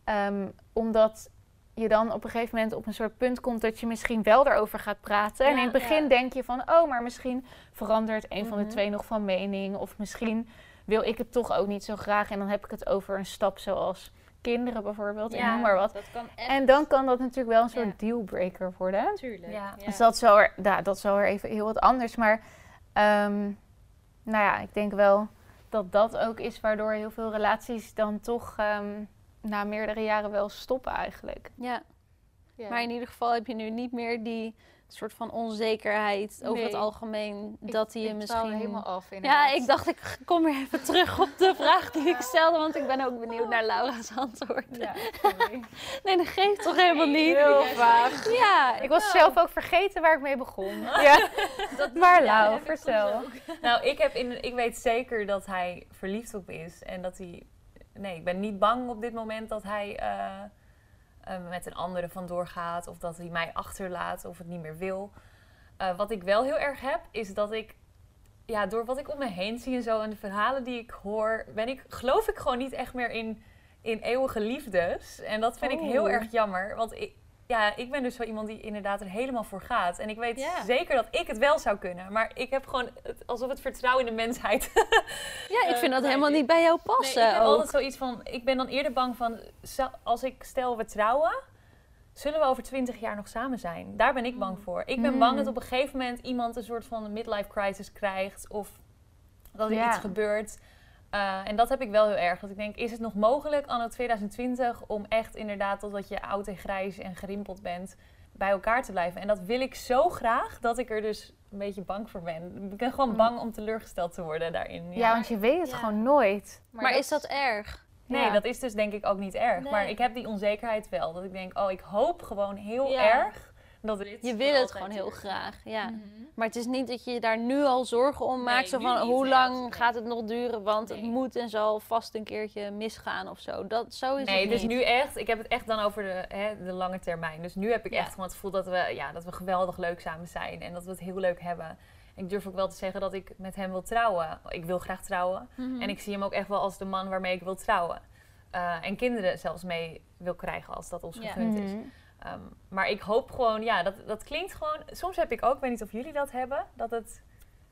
Ehm, omdat je dan op een gegeven moment op een soort punt komt dat je misschien wel erover gaat praten. en in het begin ja. denk je van, oh, maar misschien verandert een van de Mhm. twee nog van mening. Of misschien wil ik het toch ook niet zo graag. En dan heb ik het over een stap zoals kinderen bijvoorbeeld, ik noem maar wat. Dat kan echt. En dan kan dat natuurlijk wel een soort Ja. dealbreaker worden. Natuurlijk. Ja. Dus dat is wel weer, ja, dat is wel weer even heel wat anders. Maar ehm, nou ja, ik denk wel dat dat ook is waardoor heel veel relaties dan toch ehm, na meerdere jaren wel stoppen eigenlijk. Ja. Maar in ieder geval heb je nu niet meer die soort van onzekerheid over Nee. het algemeen. dat die je ik misschien. helemaal af Ja, ik dacht ik kom weer even terug op de vraag die ik stelde, want ik ben ook benieuwd naar Laura's antwoord. Nee, dat geeft toch helemaal niet. Heel vaag. Ja, Ik was zelf ook vergeten waar ik mee begon. Ja. maar Lau, vertel. Nou, ik, heb in, ik weet zeker dat hij verliefd op is. En dat hij... Nee, ik ben niet bang op dit moment dat hij eh, eh, met een andere vandoor gaat. Of dat hij mij achterlaat of het niet meer wil. Eh, wat ik wel heel erg heb, is dat ik... Ja, door wat ik om me heen zie en zo en de verhalen die ik hoor... Ben ik, geloof ik gewoon niet echt meer in, in eeuwige liefdes. En dat vind ik heel Oh. erg jammer. Want ik, ja, ik ben dus zo iemand die inderdaad er helemaal voor gaat. En ik weet Ja. zeker dat ik het wel zou kunnen. Maar ik heb gewoon het, alsof het vertrouwen in de mensheid. ja ik vind dat Eh, helemaal nee, niet bij jou Nee, passen. ik heb ook. altijd zoiets van, ik ben dan eerder bang van, als ik stel we trouwen, zullen we over twintig jaar nog samen zijn? Daar ben ik bang voor. Ik ben Mm. bang dat op een gegeven moment iemand een soort van midlife crisis krijgt of dat er Ja. iets gebeurt. Eh, en dat heb ik wel heel erg. Dat ik denk, is het nog mogelijk anno 2020 om echt inderdaad totdat je oud en grijs en gerimpeld bent bij elkaar te blijven? En dat wil ik zo graag dat ik er dus een beetje bang voor ben. Ik ben gewoon Mm. bang om teleurgesteld te worden daarin. Ja, want je weet het Ja. gewoon nooit. Maar, is dat erg? Nee, Ja. dat is dus denk ik ook niet erg. Nee. Maar ik heb die onzekerheid wel. Dat ik denk, oh, ik hoop gewoon heel Ja. erg dat Je wil het gewoon heel duurt. graag. Ja. Mhm. Maar het is niet dat je daar nu al zorgen om Nee, maakt. Zo van hoe lang gaat het nog duren? Want het moet en zal vast een keertje misgaan of zo. Dat, zo is Nee, het dus niet. nu echt, ik heb het echt dan over de, hè, de lange termijn. Dus nu heb ik Ja. echt gewoon het gevoel dat we, ja, dat we geweldig leuk samen zijn. En dat we het heel leuk hebben. Ik durf ook wel te zeggen dat ik met hem wil trouwen. Ik wil graag trouwen. Mhm. En ik zie hem ook echt wel als de man waarmee ik wil trouwen. Eh, en kinderen zelfs mee wil krijgen als dat ons Ja. gegund is. Mhm. Ehm, maar ik hoop gewoon, ja, dat, dat klinkt gewoon. Soms heb ik ook, ik weet niet of jullie dat hebben, dat het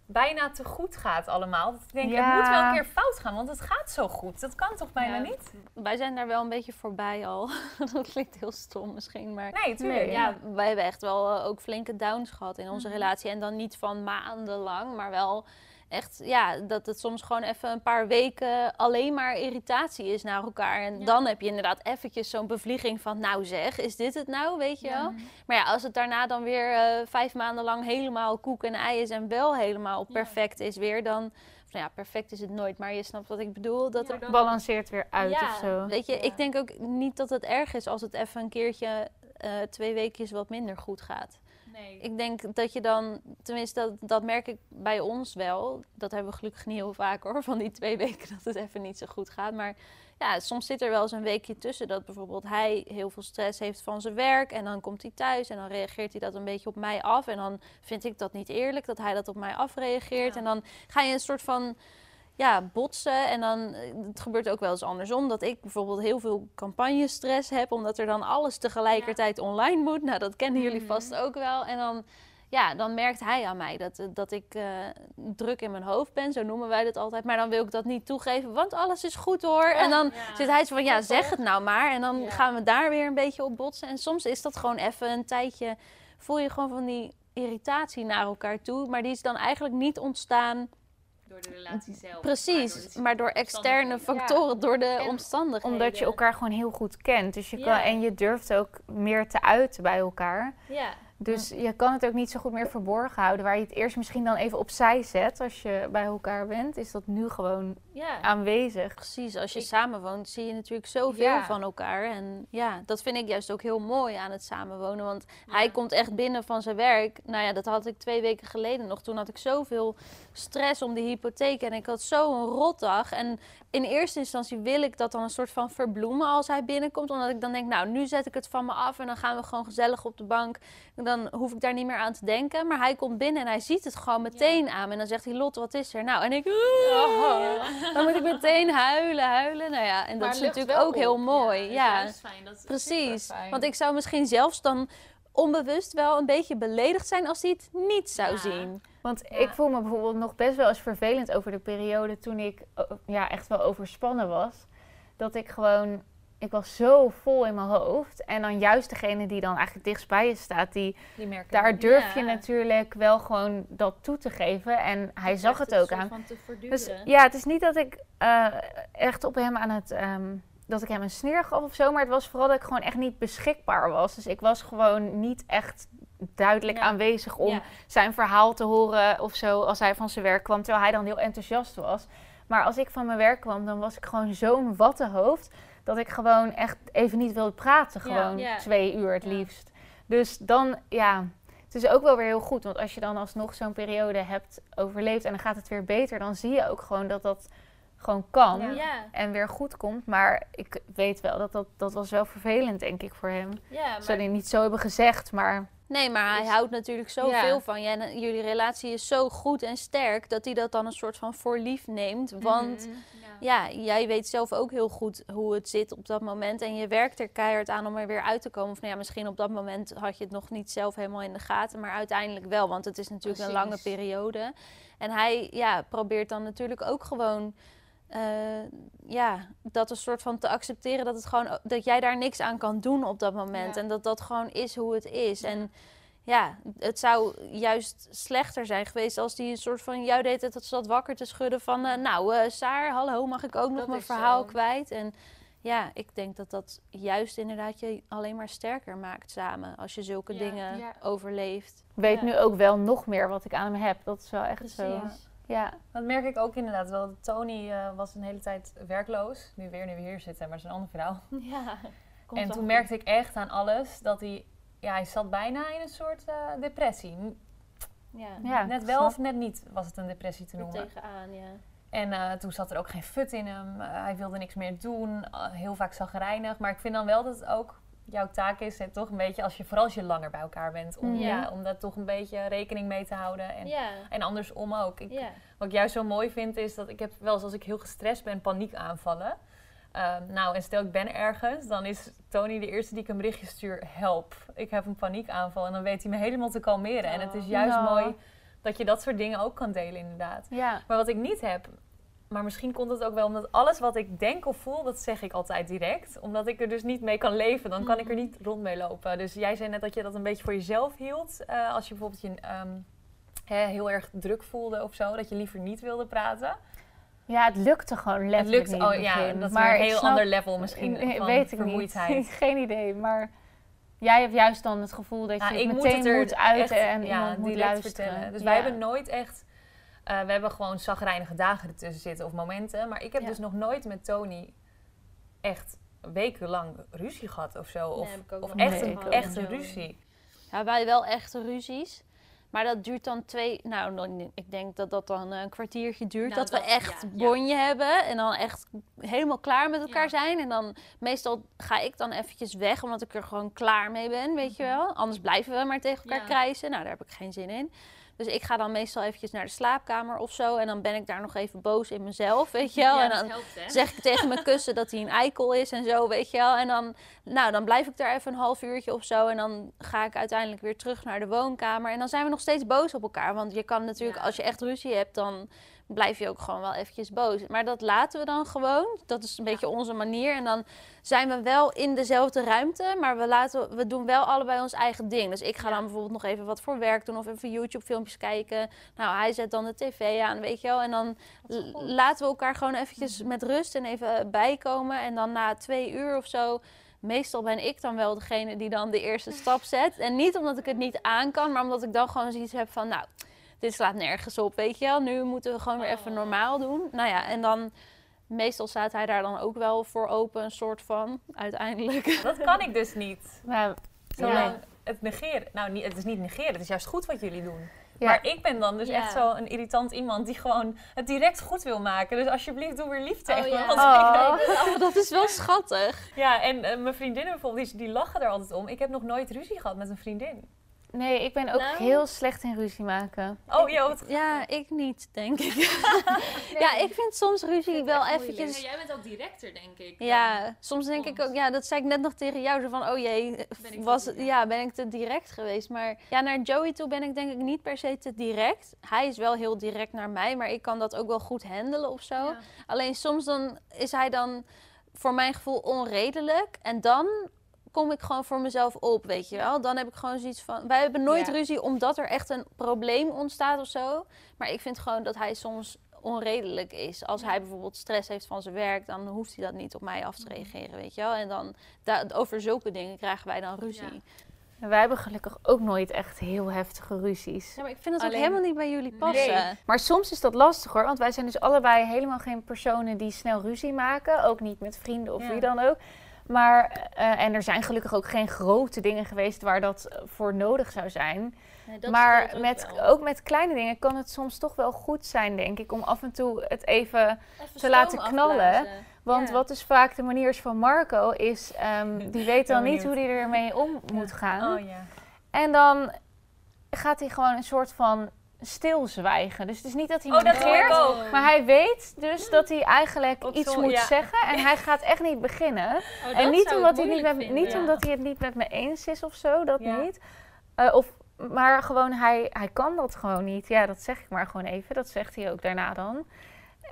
bijna te goed gaat allemaal. Dat ik denk, Ja. het moet wel een keer fout gaan, want het gaat zo goed. Dat kan toch bijna Ja. niet? Wij zijn daar wel een beetje voorbij al. dat klinkt heel stom misschien, maar... Nee, tuurlijk. Nee. Ja, wij hebben echt wel eh, ook flinke downs gehad in onze Mhm. relatie. En dan niet van maandenlang, maar wel echt, ja, dat het soms gewoon even een paar weken alleen maar irritatie is naar elkaar. En Ja. dan heb je inderdaad eventjes zo'n bevlieging van, nou zeg, is dit het nou, weet je wel? Maar ja, als het daarna dan weer eh, vijf maanden lang helemaal koek en ei is en wel helemaal Ja. perfect is weer, dan... Nou ja, perfect is het nooit, maar je snapt wat ik bedoel. Dat Ja, er dan- Balanceert weer uit ja, of zo. Weet je, Ja. ik denk ook niet dat het erg is als het even een keertje eh, twee weekjes wat minder goed gaat. Nee. Ik denk dat je dan, tenminste dat, dat merk ik bij ons wel. Dat hebben we gelukkig niet heel vaak hoor, van die twee weken dat het even niet zo goed gaat. Maar ja, soms zit er wel eens een weekje tussen dat bijvoorbeeld hij heel veel stress heeft van zijn werk. En dan komt hij thuis en dan reageert hij dat een beetje op mij af. En dan vind ik dat niet eerlijk dat hij dat op mij afreageert. Ja. En dan ga je een soort van ja, botsen. En dan, eh, het gebeurt ook wel eens andersom. Dat ik bijvoorbeeld heel veel campagnestress heb. Omdat er dan alles tegelijkertijd online moet. Nou, dat kennen jullie Mhm. vast ook wel. En dan, ja, dan merkt hij aan mij dat, eh, dat ik eh, druk in mijn hoofd ben. Zo noemen wij dat altijd. Maar dan wil ik dat niet toegeven. Want alles is goed hoor. En dan Ja. zit hij zo van, ja, zeg het nou maar. En dan gaan we daar weer een beetje op botsen. En soms is dat gewoon even een tijdje... Voel je gewoon van die irritatie naar elkaar toe. Maar die is dan eigenlijk niet ontstaan... Door de relatie zelf. Precies, maar door externe factoren, door de En omstandigheden. Omdat je elkaar gewoon heel goed kent. Dus je kan, Ja. en je durft ook meer te uiten bij elkaar. Ja, Dus je kan het ook niet zo goed meer verborgen houden. Waar je het eerst misschien dan even opzij zet als je bij elkaar bent, is dat nu gewoon Ja. aanwezig. Precies, als je Ik- samenwoont zie je natuurlijk zoveel Ja. van elkaar. En ja, dat vind ik juist ook heel mooi aan het samenwonen. Want hij komt echt binnen van zijn werk. Nou ja, dat had ik twee weken geleden nog. Toen had ik zoveel stress om de hypotheek. En ik had zo'n rotdag. En in eerste instantie wil ik dat dan een soort van verbloemen als hij binnenkomt. Omdat ik dan denk, nou, nu zet ik het van me af. En dan gaan we gewoon gezellig op de bank. En dan hoef ik daar niet meer aan te denken. Maar hij komt binnen en hij ziet het gewoon meteen aan. me. En dan zegt hij, Lot, wat is er? Nou, en ik... Dan moet ik meteen huilen, huilen. Nou ja, en dat is natuurlijk ook heel mooi. dat is Ja, juist fijn. Dat is precies. Want ik zou misschien zelfs dan onbewust wel een beetje beledigd zijn als hij het niet zou Ja. zien. Want Ja. ik voel me bijvoorbeeld nog best wel eens vervelend over de periode toen ik oh, ja, echt wel overspannen was. Dat ik gewoon, ik was zo vol in mijn hoofd. En dan juist degene die dan eigenlijk dichtst bij je staat, die, Die merken daar durf je natuurlijk wel gewoon dat toe te geven. En hij zag het ook aan. Van te verduren. Dus ja, het is niet dat ik eh, echt op hem aan het. ehm, dat ik hem een sneer gaf of zo. Maar het was vooral dat ik gewoon echt niet beschikbaar was. Dus ik was gewoon niet echt duidelijk Ja. aanwezig om Ja. zijn verhaal te horen of zo. Als hij van zijn werk kwam. Terwijl hij dan heel enthousiast was. Maar als ik van mijn werk kwam, dan was ik gewoon zo'n wattenhoofd. Dat ik gewoon echt even niet wilde praten. Gewoon Ja. twee uur het liefst. Dus dan, ja. Het is ook wel weer heel goed. Want als je dan alsnog zo'n periode hebt overleefd en dan gaat het weer beter, dan zie je ook gewoon dat dat gewoon kan. Ja. Ja, En weer goed komt. Maar ik weet wel dat dat, dat was wel vervelend, denk ik, voor hem. ja zou hij niet zo hebben gezegd, maar Nee, maar hij Is- houdt natuurlijk zoveel Ja. van je. En eh, jullie relatie is zo goed en sterk dat hij dat dan een soort van voor lief neemt. Want Ja. ja, jij weet zelf ook heel goed hoe het zit op dat moment. En je werkt er keihard aan om er weer uit te komen. Of nou ja, misschien op dat moment had je het nog niet zelf helemaal in de gaten. Maar uiteindelijk wel, want het is natuurlijk een lange periode. En hij ja, probeert dan natuurlijk ook gewoon... eh, ja, dat een soort van te accepteren dat, het gewoon, dat jij daar niks aan kan doen op dat moment. Ja. En dat dat gewoon is hoe het is. En ja, het zou juist slechter zijn geweest als die een soort van jou deed het zat wakker te schudden van eh, nou eh Saar, hallo, mag ik ook nog Dat mijn verhaal zo. kwijt? En ja, ik denk dat dat juist inderdaad je alleen maar sterker maakt samen als je zulke Ja, dingen ja. overleeft. ik weet Ja. nu ook wel nog meer wat ik aan hem heb. Dat is wel echt zo. Ja. Dat merk ik ook inderdaad wel. Tony eh, was een hele tijd werkloos. Nu weer, nu we hier zitten, maar dat is een ander verhaal. Ja. en toen merkte ik echt aan alles dat hij... Ja, hij zat bijna in een soort eh, depressie. Ja. Ja, net wel of net niet was het een depressie te noemen. tegenaan, ja. En eh, toen zat er ook geen fut in hem. Hij wilde niks meer doen. heel vaak zagrijnig. Maar ik vind dan wel dat het ook jouw taak is. En toch een beetje, als je, vooral als je langer bij elkaar bent. Om, ja, om daar toch een beetje rekening mee te houden. En, Ja. en andersom ook. Ik, Ja. Wat ik juist zo mooi vind is dat ik heb wel eens als ik heel gestrest ben paniekaanvallen. Ehm, nou, en stel ik ben ergens, dan is Tony de eerste die ik een berichtje stuur. Help, ik heb een paniekaanval. En dan weet hij me helemaal te kalmeren. En het is juist Nou. mooi dat je dat soort dingen ook kan delen inderdaad. Maar wat ik niet heb, maar misschien komt het ook wel omdat alles wat ik denk of voel, dat zeg ik altijd direct. Omdat ik er dus niet mee kan leven, dan kan ik er niet rond mee lopen. Dus jij zei net dat je dat een beetje voor jezelf hield. eh, als je bijvoorbeeld je ehm, heel erg druk voelde of zo, dat je liever niet wilde praten. ja, het lukte gewoon Het letterlijk lukt, niet oh het ja, dat is maar een heel snap- ander level misschien van weet ik vermoeidheid. niet. Geen idee, maar jij hebt juist dan het gevoel dat je Ja, het moet meteen het er moet uiten echt, en ja, iemand moet luisteren. vertellen. Dus Ja. wij hebben nooit echt... eh, we hebben gewoon zagrijnige dagen ertussen zitten of momenten. Maar ik heb Ja. dus nog nooit met Tony echt wekenlang ruzie gehad of zo. Of, echt, een, echt een ruzie. Ja, wij wel echte ruzies. Maar dat duurt dan twee... Nou, ik denk dat dat dan een kwartiertje duurt. Nou, dat, dat- we echt ja, ja. bonje hebben. En dan echt helemaal klaar met elkaar Ja. zijn. En dan meestal ga ik dan eventjes weg. Omdat ik er gewoon klaar mee ben, weet je wel. Anders blijven we maar tegen elkaar Ja. krijsen. Nou, daar heb ik geen zin in. Dus ik ga dan meestal eventjes naar de slaapkamer of zo. En dan ben ik daar nog even boos in mezelf, weet je wel. Ja, en dan helpt, zeg ik tegen mijn kussen dat hij een eikel is en zo, weet je wel. En dan, nou, dan blijf ik daar even een half uurtje of zo. En dan ga ik uiteindelijk weer terug naar de woonkamer. En dan zijn we nog steeds boos op elkaar. Want je kan natuurlijk, Ja. als je echt ruzie hebt, dan blijf je ook gewoon wel eventjes boos. Maar dat laten we dan gewoon. Dat is een beetje onze manier. En dan zijn we wel in dezelfde ruimte, maar we, laten, we doen wel allebei ons eigen ding. Dus ik ga Ja. dan bijvoorbeeld nog even wat voor werk doen of even YouTube-filmpjes kijken. Nou, hij zet dan de tv aan, weet je wel. En dan laten we elkaar gewoon eventjes met rust en even bijkomen. En dan na twee uur of zo, meestal ben ik dan wel degene die dan de eerste stap zet. En niet omdat ik het niet aan kan, maar omdat ik dan gewoon zoiets heb van, nou, dit slaat nergens op, weet je wel. Nu moeten we gewoon weer even Oh. normaal doen. Nou ja, en dan meestal staat hij daar dan ook wel voor open, een soort van, uiteindelijk. Dat kan ik dus niet. Maar, Zolang het negeren. Nou, niet, het is niet negeren. Het is juist goed wat jullie doen. Ja. Maar ik ben dan dus Ja. echt zo een irritant iemand die gewoon het direct goed wil maken. Dus alsjeblieft, doe weer lief tegen me. ja. Want Oh. ik- Oh, dat is wel schattig. ja, en eh, mijn vriendinnen bijvoorbeeld, die, die lachen er altijd om. Ik heb nog nooit ruzie gehad met een vriendin. Nee, ik ben ook Nou. heel slecht in ruzie maken. Oh, joh, Ja, ik niet, denk ik. Ja, ik vind soms ruzie wel Ja, eventjes... jij bent ook directer, denk ik. Ja, soms denk ik ook, ja, dat zei ik net nog tegen jou, zo van, oh jee, Ben ik te was, direct? ja, ben ik te direct geweest. Maar ja, naar Joey toe ben ik denk ik niet per se te direct. Hij is wel heel direct naar mij, maar ik kan dat ook wel goed handelen of zo. Ja. Alleen soms dan is hij dan voor mijn gevoel onredelijk en dan kom ik gewoon voor mezelf op, weet je wel. Dan heb ik gewoon zoiets van, wij hebben nooit Ja. ruzie omdat er echt een probleem ontstaat of zo. Maar ik vind gewoon dat hij soms onredelijk is. Als hij bijvoorbeeld stress heeft van zijn werk, dan hoeft hij dat niet op mij af te reageren, weet je wel. En dan da- over zulke dingen krijgen wij dan ruzie. Ja. Wij hebben gelukkig ook nooit echt heel heftige ruzies. Ja, maar ik vind het ook helemaal niet bij jullie passen. Nee. Maar soms is dat lastig hoor, want wij zijn dus allebei helemaal geen personen die snel ruzie maken. Ook niet met vrienden of wie dan ook. Maar, eh, en er zijn gelukkig ook geen grote dingen geweest waar dat eh, voor nodig zou zijn. Nee, maar ook met, wel. ook met kleine dingen kan het soms toch wel goed zijn, denk ik, om af en toe het even Even te laten knallen. afblazen. Want Ja. wat dus vaak de manier is van Marco, is ehm, die weet dan niet hoe hij ermee om moet gaan. Oh ja. En dan gaat hij gewoon een soort van stilzwijgen. Dus het is niet dat hij Oh, negeert, maar hij weet dus dat hij eigenlijk Op iets moet ja. zeggen. En hij gaat echt niet beginnen. Oh, en niet, omdat hij, niet, met, vinden. niet omdat hij het niet met me eens is of zo, dat Ja. niet. Eh, of, maar gewoon, hij, hij kan dat gewoon niet. Ja, dat zeg ik maar gewoon even. Dat zegt hij ook daarna dan.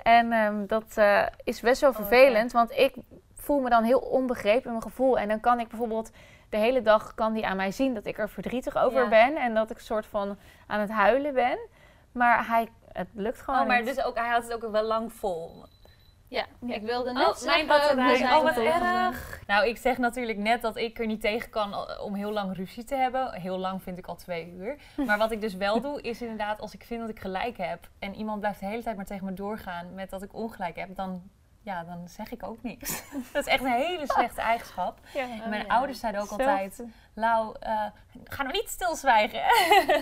En ehm, dat eh, is best wel Oh, vervelend, want ik voel me dan heel onbegrepen in mijn gevoel. En dan kan ik bijvoorbeeld de hele dag kan die aan mij zien dat ik er verdrietig over Ja. ben. En dat ik soort van aan het huilen ben. Maar hij, het lukt gewoon Oh, maar niet. dus ook, hij had het ook wel lang vol. Ja, Ja. ik wilde net Oh, mijn batterij. we zijn Oh, wat erg. Nou, ik zeg natuurlijk net dat ik er niet tegen kan om heel lang ruzie te hebben. Heel lang vind ik al twee uur. Maar wat ik dus wel doe, is inderdaad als ik vind dat ik gelijk heb... en iemand blijft de hele tijd maar tegen me doorgaan met dat ik ongelijk heb... dan, ja, dan zeg ik ook niks. dat is echt een hele slechte eigenschap. Ja. Mijn ja. ouders zeiden ook Zelfde. altijd... Lau, eh, ga nou niet stilzwijgen.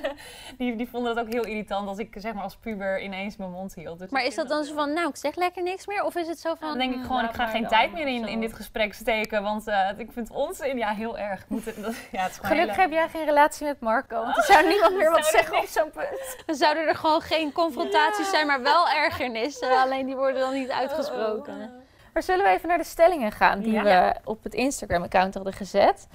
die, die vonden het ook heel irritant als ik zeg maar als puber ineens mijn mond hield. Dus Maar ik is dat dan zo van, nou, ik zeg lekker niks meer? Of is het zo van... dan denk ik "Hmm, gewoon, ik laat ga geen dan," tijd meer in, zo. in dit gesprek steken, want eh, ik vind onzin. Ja, heel erg. Moet het, dat, ja, het Gelukkig hele- heb jij geen relatie met Marco, want er zou niemand meer wat zeggen op zo'n punt. Dan zouden er gewoon geen confrontaties zijn, maar wel ergernissen. Alleen die worden dan niet uitgesproken. Maar zullen we even naar de stellingen gaan die Ja. we op het Instagram-account hadden gezet?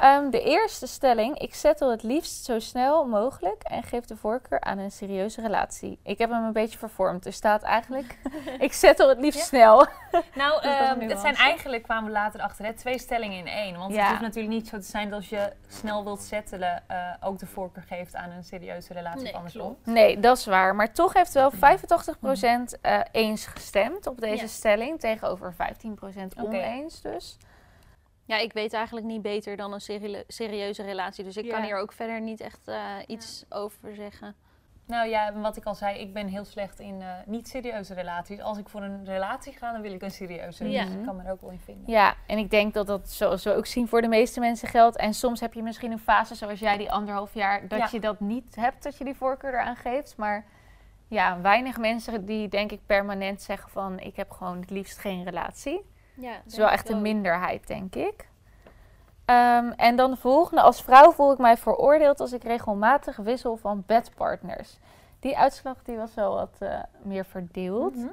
Ehm, de eerste stelling. Ik settle het liefst zo snel mogelijk en geef de voorkeur aan een serieuze relatie. Ik heb hem een beetje vervormd. Er staat eigenlijk, ik settle het liefst Ja. snel. Nou, ehm, het zijn eigenlijk, kwamen we later achter, hè, twee stellingen in één. Want Ja. het hoeft natuurlijk niet zo te zijn dat als je snel wilt settelen, eh, ook de voorkeur geeft aan een serieuze relatie Nee, of andersom. klopt. Nee, dat is waar. Maar toch heeft wel 85% eh, eens gestemd op deze Ja. stelling. Tegenover 15% Oké. oneens dus. Ja, ik weet eigenlijk niet beter dan een serie- serieuze relatie. Dus ik Ja. kan hier ook verder niet echt eh, iets over zeggen. Nou ja, wat ik al zei, ik ben heel slecht in eh, niet-serieuze relaties. Als ik voor een relatie ga, dan wil ik een serieuze. Ja. Dus ik kan me er ook wel in vinden. Ja, en ik denk dat dat zoals we ook zien voor de meeste mensen geldt. En soms heb je misschien een fase zoals jij die anderhalf jaar, dat Ja. je dat niet hebt, dat je die voorkeur eraan geeft. Maar ja, weinig mensen die denk ik permanent zeggen van ik heb gewoon het liefst geen relatie. Ja, Het is wel echt een minderheid, denk ik. Ehm, en dan de volgende. Als vrouw voel ik mij veroordeeld als ik regelmatig wissel van bedpartners. Die uitslag die was wel wat eh, meer verdeeld. Mhm.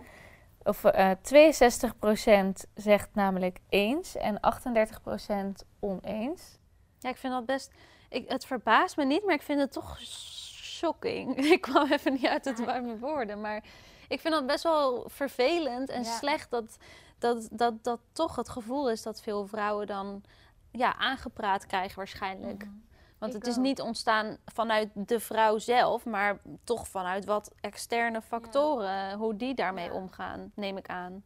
Of eh 62% zegt namelijk eens en 38% oneens. Ja, ik vind dat best... Ik, het verbaast me niet, maar ik vind het toch shocking. Ik kwam even niet uit, het, mijn woorden, maar ik vind dat best wel vervelend en Ja. slecht dat, dat, dat, dat toch het gevoel is dat veel vrouwen dan ja, aangepraat krijgen waarschijnlijk. Want Ik het is ook. niet ontstaan vanuit de vrouw zelf, maar toch vanuit wat externe factoren, hoe die daarmee Ja. omgaan, neem ik aan.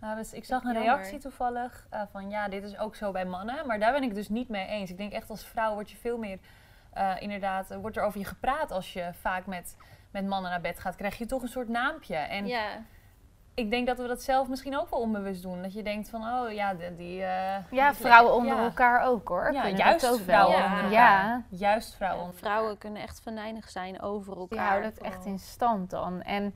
Nou, dus ik zag een Jammer. reactie toevallig eh, van ja, dit is ook zo bij mannen. Maar daar ben ik dus niet mee eens. Ik denk echt als vrouw word je veel meer, eh, inderdaad, eh, wordt er over je gepraat als je vaak met met mannen naar bed gaat, krijg je toch een soort naampje. En Ja. Ik denk dat we dat zelf misschien ook wel onbewust doen. Dat je denkt van, oh ja, die... die eh, Ja, vrouwen onder ja. elkaar ook hoor. Ja, juist ook vrouwen wel. onder elkaar. Ja, Juist vrouwen. onder Vrouwen kunnen echt venijnig zijn over elkaar. die houden het echt in stand dan. En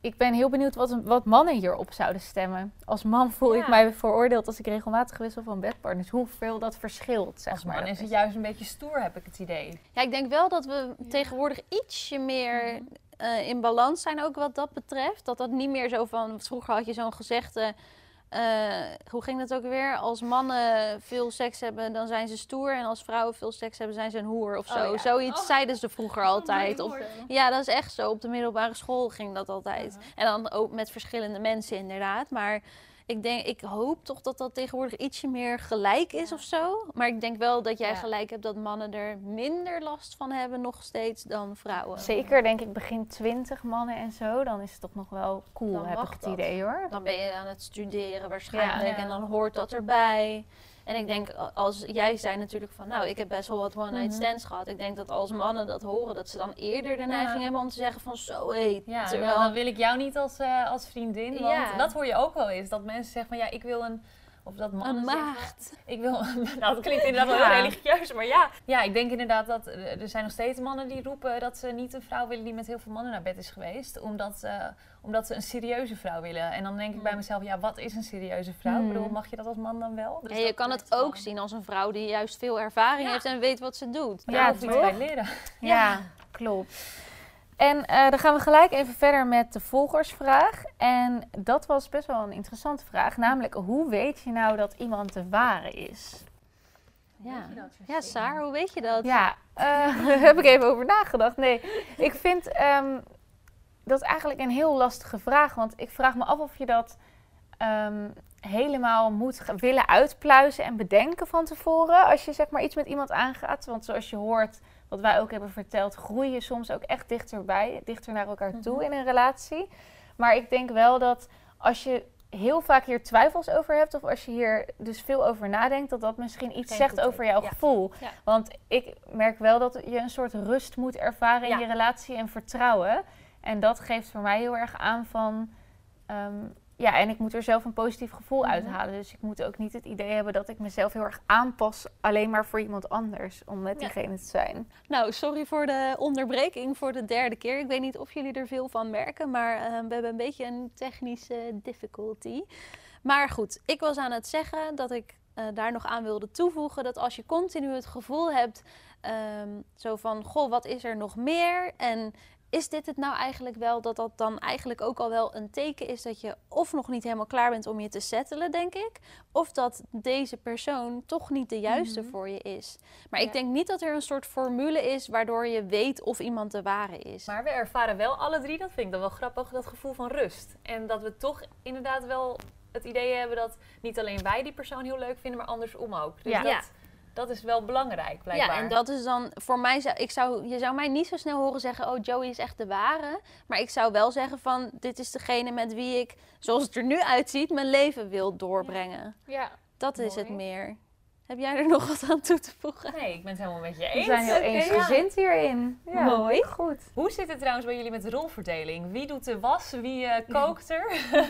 ik ben heel benieuwd wat, wat mannen hierop zouden stemmen. Als man voel ik mij veroordeeld als ik regelmatig wissel van bedpartners. Hoeveel dat verschilt, zeg Als maar. man Dat is het juist een beetje stoer, heb ik het idee. Ja, ik denk wel dat we tegenwoordig ietsje meer eh, in balans zijn, ook wat dat betreft. Dat dat niet meer zo van. Vroeger had je zo'n gezegde. eh, hoe ging dat ook weer? Als mannen veel seks hebben, dan zijn ze stoer. En als vrouwen veel seks hebben, zijn ze een hoer of zo. ja. Zoiets Oh. zeiden ze vroeger altijd. nooit Of, ja, dat is echt zo. Op de middelbare school ging dat altijd. En dan ook met verschillende mensen, inderdaad. Maar ik, denk, ik hoop toch dat dat tegenwoordig ietsje meer gelijk is of zo. Maar ik denk wel dat jij Ja. gelijk hebt dat mannen er minder last van hebben, nog steeds, dan vrouwen. Zeker, denk ik, begin 20 mannen en zo. Dan is het toch nog wel cool, Dan heb ik het dat. idee hoor. Dan ben je aan het studeren waarschijnlijk Ja. en dan hoort dat erbij. En ik denk, als jij zei natuurlijk van, nou, ik heb best wel wat one-night Mhm. stands gehad. Ik denk dat als mannen dat horen, dat ze dan eerder de neiging hebben om te zeggen van, zo hé, Ja, terwijl... dan wil ik jou niet als, eh, als vriendin. Want Ja. dat hoor je ook wel eens. Dat mensen zeggen van ja, ik wil een. Of dat mannen Een zeggen, maagd. Ik wil. Nou, dat klinkt inderdaad wel Ja. heel religieus, maar ja. Ja, ik denk inderdaad dat eh, er zijn nog steeds mannen die roepen dat ze niet een vrouw willen die met heel veel mannen naar bed is geweest. Omdat, eh, omdat ze een serieuze vrouw willen. En dan denk ik bij mezelf, ja, wat is een serieuze vrouw? Hmm. Ik bedoel, mag je dat als man dan wel? Dus En je kan het ook zien als een vrouw die juist veel ervaring Ja. heeft en weet wat ze doet. Daar Ja, hoef je iets bij leren. Ja, klopt. En eh, dan gaan we gelijk even verder met de volgersvraag. En dat was best wel een interessante vraag. Namelijk, hoe weet je nou dat iemand de ware is? Ja, ja Saar, hoe weet je dat? Ja, eh, daar heb ik even over nagedacht. Nee, ik vind ehm, dat eigenlijk een heel lastige vraag. Want ik vraag me af of je dat ehm, helemaal moet willen uitpluizen en bedenken van tevoren. Als je zeg maar iets met iemand aangaat. Want zoals je hoort, wat wij ook hebben verteld, groei je soms ook echt dichterbij, dichter naar elkaar toe in een relatie. Maar ik denk wel dat als je heel vaak hier twijfels over hebt, of als je hier dus veel over nadenkt, dat dat misschien iets Geen zegt over jouw ja. gevoel. Ja. Want ik merk wel dat je een soort rust moet ervaren in je relatie en vertrouwen. En dat geeft voor mij heel erg aan van. ehm, ja, en ik moet er zelf een positief gevoel Mhm. uithalen. Dus ik moet ook niet het idee hebben dat ik mezelf heel erg aanpas alleen maar voor iemand anders om met Ja. diegene te zijn. Nou, sorry voor de onderbreking voor de derde keer. Ik weet niet of jullie er veel van merken, maar eh, we hebben een beetje een technische difficulty. Maar goed, ik was aan het zeggen dat ik eh, daar nog aan wilde toevoegen dat als je continu het gevoel hebt, ehm, zo van, goh, wat is er nog meer? En is dit het nou eigenlijk wel, dat dat dan eigenlijk ook al wel een teken is dat je of nog niet helemaal klaar bent om je te settelen, denk ik, of dat deze persoon toch niet de juiste voor je is. Maar ik denk niet dat er een soort formule is waardoor je weet of iemand de ware is. Maar we ervaren wel alle drie, dat vind ik dan wel grappig, dat gevoel van rust. En dat we toch inderdaad wel het idee hebben dat niet alleen wij die persoon heel leuk vinden, maar andersom ook. Dus Ja. dat, Ja. Dat is wel belangrijk, blijkbaar. Ja, en dat is dan voor mij, zou, ik zou, je zou mij niet zo snel horen zeggen: Oh, Joey is echt de ware. Maar ik zou wel zeggen: van dit is degene met wie ik, zoals het er nu uitziet, mijn leven wil doorbrengen. Ja. Dat is het meer. Heb jij er nog wat aan toe te voegen? Nee, ik ben het helemaal met je We eens. zijn heel eensgezind hierin. Ja, Mooi. Goed. Hoe zit het trouwens bij jullie met de rolverdeling? Wie doet de was? Wie eh, kookt er?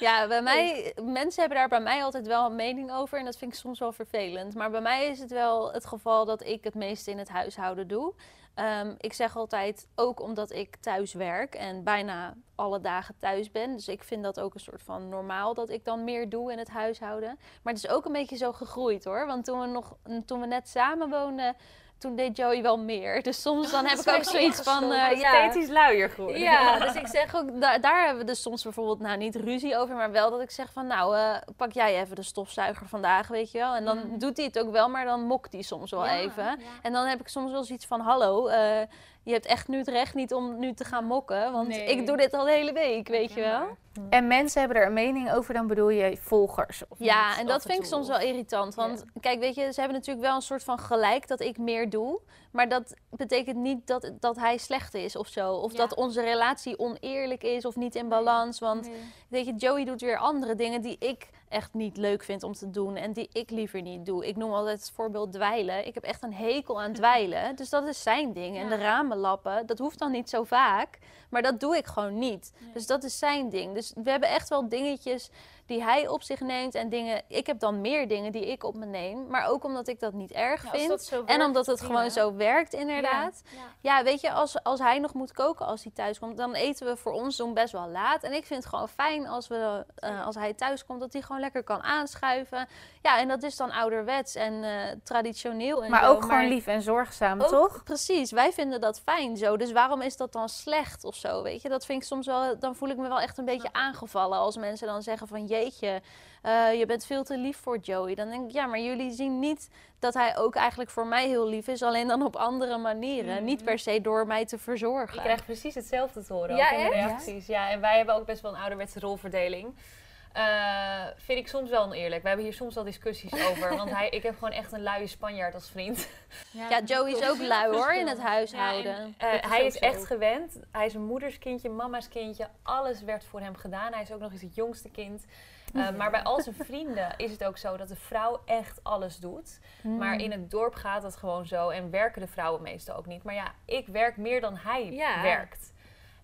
Ja, bij mij, mensen hebben daar bij mij altijd wel een mening over. En dat vind ik soms wel vervelend. Maar bij mij is het wel het geval dat ik het meeste in het huishouden doe. Ehm, ik zeg altijd, ook omdat ik thuis werk en bijna alle dagen thuis ben. Dus ik vind dat ook een soort van normaal dat ik dan meer doe in het huishouden. Maar het is ook een beetje zo gegroeid hoor. Want toen we, nog, toen we net samen woonden, toen deed Joey wel meer. Dus soms dan heb ik ook zoiets van... eh, ja, Steeds iets luier geworden. ja, dus ik zeg ook, da- daar hebben we dus soms bijvoorbeeld, nou niet ruzie over, maar wel dat ik zeg van, nou, eh, pak jij even de stofzuiger vandaag, weet je wel. En dan doet hij het ook wel, maar dan mokt hij soms wel even. En dan heb ik soms wel zoiets van, hallo, eh, je hebt echt nu het recht niet om nu te gaan mokken, want Nee. ik doe dit al de hele week, weet je wel. En mensen hebben er een mening over, dan bedoel je volgers. Of Ja, niet? en dat vind ik soms wel irritant. Want kijk, weet je, ze hebben natuurlijk wel een soort van gelijk dat ik meer doe. Maar dat betekent niet dat, dat hij slecht is of zo. Of Ja. dat onze relatie oneerlijk is of niet in balans. Want weet je, Joey doet weer andere dingen die ik echt niet leuk vind om te doen en die ik liever niet doe. Ik noem altijd het voorbeeld dweilen. Ik heb echt een hekel aan dweilen, dus dat is zijn ding. En de ramen lappen, dat hoeft dan niet zo vaak, maar dat doe ik gewoon niet. Dus dat is zijn ding. Dus we hebben echt wel dingetjes die hij op zich neemt en dingen. Ik heb dan meer dingen die ik op me neem, maar ook omdat ik dat niet erg Ja, vind. En omdat het gewoon zo werkt, inderdaad. Ja. Ja, weet je, als, als hij nog moet koken als hij thuis komt, dan eten we voor ons doen best wel laat. En ik vind het gewoon fijn als, we, eh, als hij thuis komt, dat hij gewoon lekker kan aanschuiven. Ja, en dat is dan ouderwets en eh, traditioneel. En Maar zo, ook gewoon lief en zorgzaam, ook- toch? Precies, wij vinden dat fijn zo. Dus waarom is dat dan slecht of zo? Weet je, dat vind ik soms wel. Dan voel ik me wel echt een beetje aangevallen als mensen dan zeggen van jeetje, eh, je bent veel te lief voor Joey. Dan denk ik ja, maar jullie zien niet dat hij ook eigenlijk voor mij heel lief is, alleen dan op andere manieren. Niet per se door mij te verzorgen. Ik krijg precies hetzelfde te horen Ja, ook in de reacties. Ja, en wij hebben ook best wel een ouderwetse rolverdeling. Eh, vind ik soms wel oneerlijk. We hebben hier soms wel discussies over. Want hij, ik heb gewoon echt een luie Spanjaard als vriend. Ja, Joey is ook lui hoor in het huishouden. Eh, Dat hij is zo. echt gewend. Hij is een moeders kindje, mama's kindje. Alles werd voor hem gedaan. Hij is ook nog eens het jongste kind. Eh, maar bij al zijn vrienden is het ook zo dat de vrouw echt alles doet. Maar Hmm. in het dorp gaat het gewoon zo. En werken de vrouwen meestal ook niet. Maar ja, ik werk meer dan hij Ja. werkt.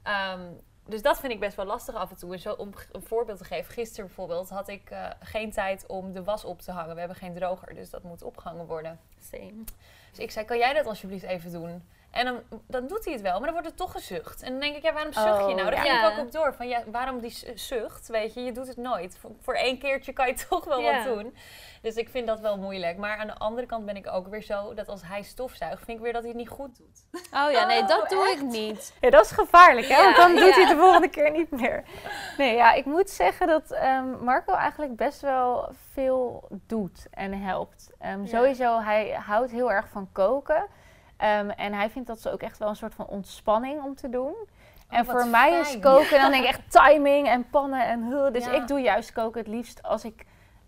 Ehm, dus dat vind ik best wel lastig af en toe. En zo, om een voorbeeld te geven. Gisteren bijvoorbeeld had ik eh, geen tijd om de was op te hangen. We hebben geen droger, dus dat moet opgehangen worden. Same. Dus ik zei, kan jij dat alsjeblieft even doen? En dan, dan doet hij het wel, maar dan wordt het toch gezucht. En dan denk ik, ja, waarom zucht je Oh, nou? Daar ja. ging ik ook op door. Van, ja, waarom die zucht? Weet je, je doet het nooit. Voor, voor één keertje kan je toch wel Ja. wat doen. Dus ik vind dat wel moeilijk. Maar aan de andere kant ben ik ook weer zo... dat als hij stofzuigt, vind ik weer dat hij het niet goed doet. Oh ja, nee, dat Oh, doe echt? ik niet. Ja, dat is gevaarlijk, hè? Want dan doet hij het de volgende keer niet meer. Nee, ja, ik moet zeggen dat ehm, Marco eigenlijk best wel veel doet en helpt. Ehm, Ja. Sowieso, hij houdt heel erg van koken. Ehm, en hij vindt dat zo ook echt wel een soort van ontspanning om te doen. en Oh, wat voor mij is koken dan denk ik echt timing en pannen en huh. Dus Ja. ik doe juist koken het liefst als ik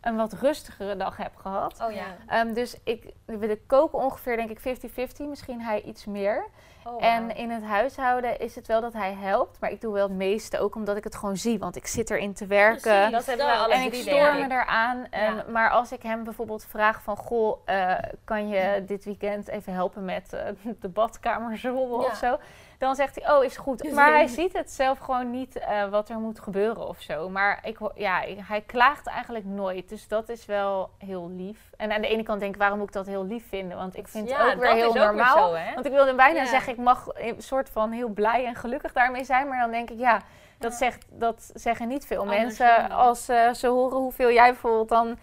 een wat rustigere dag heb gehad. Oh ja. Ehm, dus ik, we koken ongeveer denk ik 50-50, misschien hij iets meer. Oh, En in het huishouden is het wel dat hij helpt, maar ik doe wel het meeste ook omdat ik het gewoon zie, want ik zit erin te werken. Precies. dat hebben we En ik stoor me ik. eraan. En, Ja. Maar als ik hem bijvoorbeeld vraag van... Goh, eh, kan je dit weekend even helpen met eh, de badkamer Ja. of zo? Dan zegt hij, oh, is goed. Maar hij ziet het zelf gewoon niet eh, wat er moet gebeuren of zo. Maar ik, ja, hij klaagt eigenlijk nooit. Dus dat is wel heel lief. En aan de ene kant denk ik, waarom moet ik dat heel lief vinden? Want ik vind ja, het ook weer heel ook normaal. zo? Want ik wilde bijna Ja. zeggen, ik mag een soort van heel blij en gelukkig daarmee zijn. Maar dan denk ik, ja, dat, Zegt, dat zeggen niet veel mensen. Als eh, ze horen hoeveel jij bijvoorbeeld dan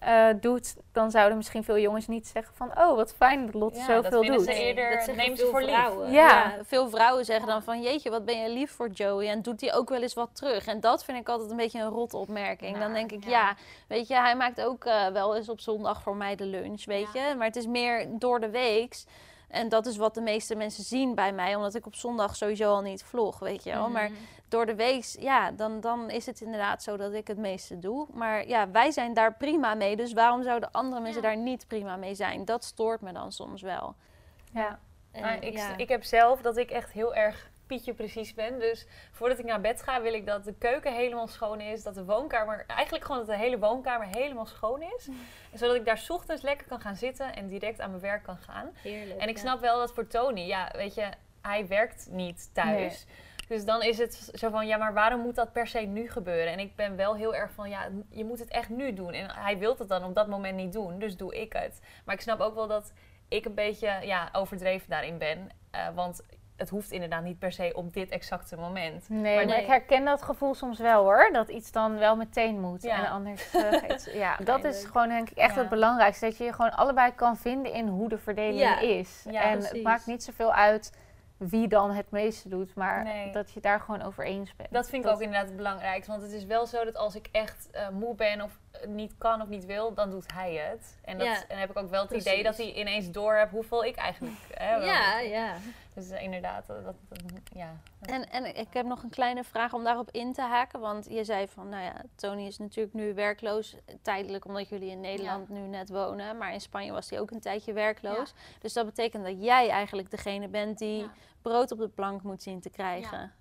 eh, doet, dan zouden misschien veel jongens niet zeggen van... Oh, wat fijn dat Lotte Ja, zoveel dat vinden doet. ze eerder, dat neem ze voor lief. vrouwen. Ja. veel vrouwen zeggen dan van jeetje, wat ben je lief voor Joey. En doet hij ook wel eens wat terug. En dat vind ik altijd een beetje een rot opmerking. dan Naar, denk ik, ja. ja. weet je, hij maakt ook eh, wel eens op zondag voor mij de lunch, weet je. Maar het is meer door de weeks. En dat is wat de meeste mensen zien bij mij. Omdat ik op zondag sowieso al niet vlog, weet je wel. Mhm. Maar door de week, ja, dan, dan is het inderdaad zo dat ik het meeste doe. Maar ja, wij zijn daar prima mee. Dus waarom zouden andere mensen daar niet prima mee zijn? Dat stoort me dan soms wel. Ja. En, Maar ik, ja. ik heb zelf dat ik echt heel erg pietje precies ben. Dus voordat ik naar bed ga, wil ik dat de keuken helemaal schoon is. Dat de woonkamer, eigenlijk gewoon dat de hele woonkamer helemaal schoon is. Zodat ik daar 's ochtends lekker kan gaan zitten en direct aan mijn werk kan gaan. Heerlijk. En ik ja. snap wel dat voor Tony, ja, weet je, hij werkt niet thuis. Dus dan is het zo van, ja, maar waarom moet dat per se nu gebeuren? En ik ben wel heel erg van, ja, je moet het echt nu doen. En hij wil het dan op dat moment niet doen, dus doe ik het. Maar ik snap ook wel dat ik een beetje ja, overdreven daarin ben. Eh, want het hoeft inderdaad niet per se op dit exacte moment. Nee, Maar nee. ik herken dat gevoel soms wel hoor. Dat iets dan wel meteen moet. Ja. En anders eh, Ja, dat is gewoon denk ik echt Ja. het belangrijkste. Dat je je gewoon allebei kan vinden in hoe de verdeling Ja. is. Ja, en het maakt niet zoveel uit wie dan het meeste doet. Maar Nee. dat je daar gewoon over eens bent. Dat vind ik ook inderdaad het belangrijkste. Want het is wel zo dat als ik echt eh, moe ben of eh, niet kan of niet wil, dan doet hij het. En, dat, Ja. en dan heb ik ook wel het Precies. idee dat hij ineens door heeft hoeveel ik eigenlijk hè, Ja, ja. Dus eh, inderdaad, dat, dat- ja. En, en ik heb nog een kleine vraag om daarop in te haken. Want je zei van, nou ja, Tony is natuurlijk nu werkloos. Tijdelijk, omdat jullie in Nederland nu net wonen. Maar in Spanje was hij ook een tijdje werkloos. Dus dat betekent dat jij eigenlijk degene bent die Ja. Brood op de plank moet zien te krijgen.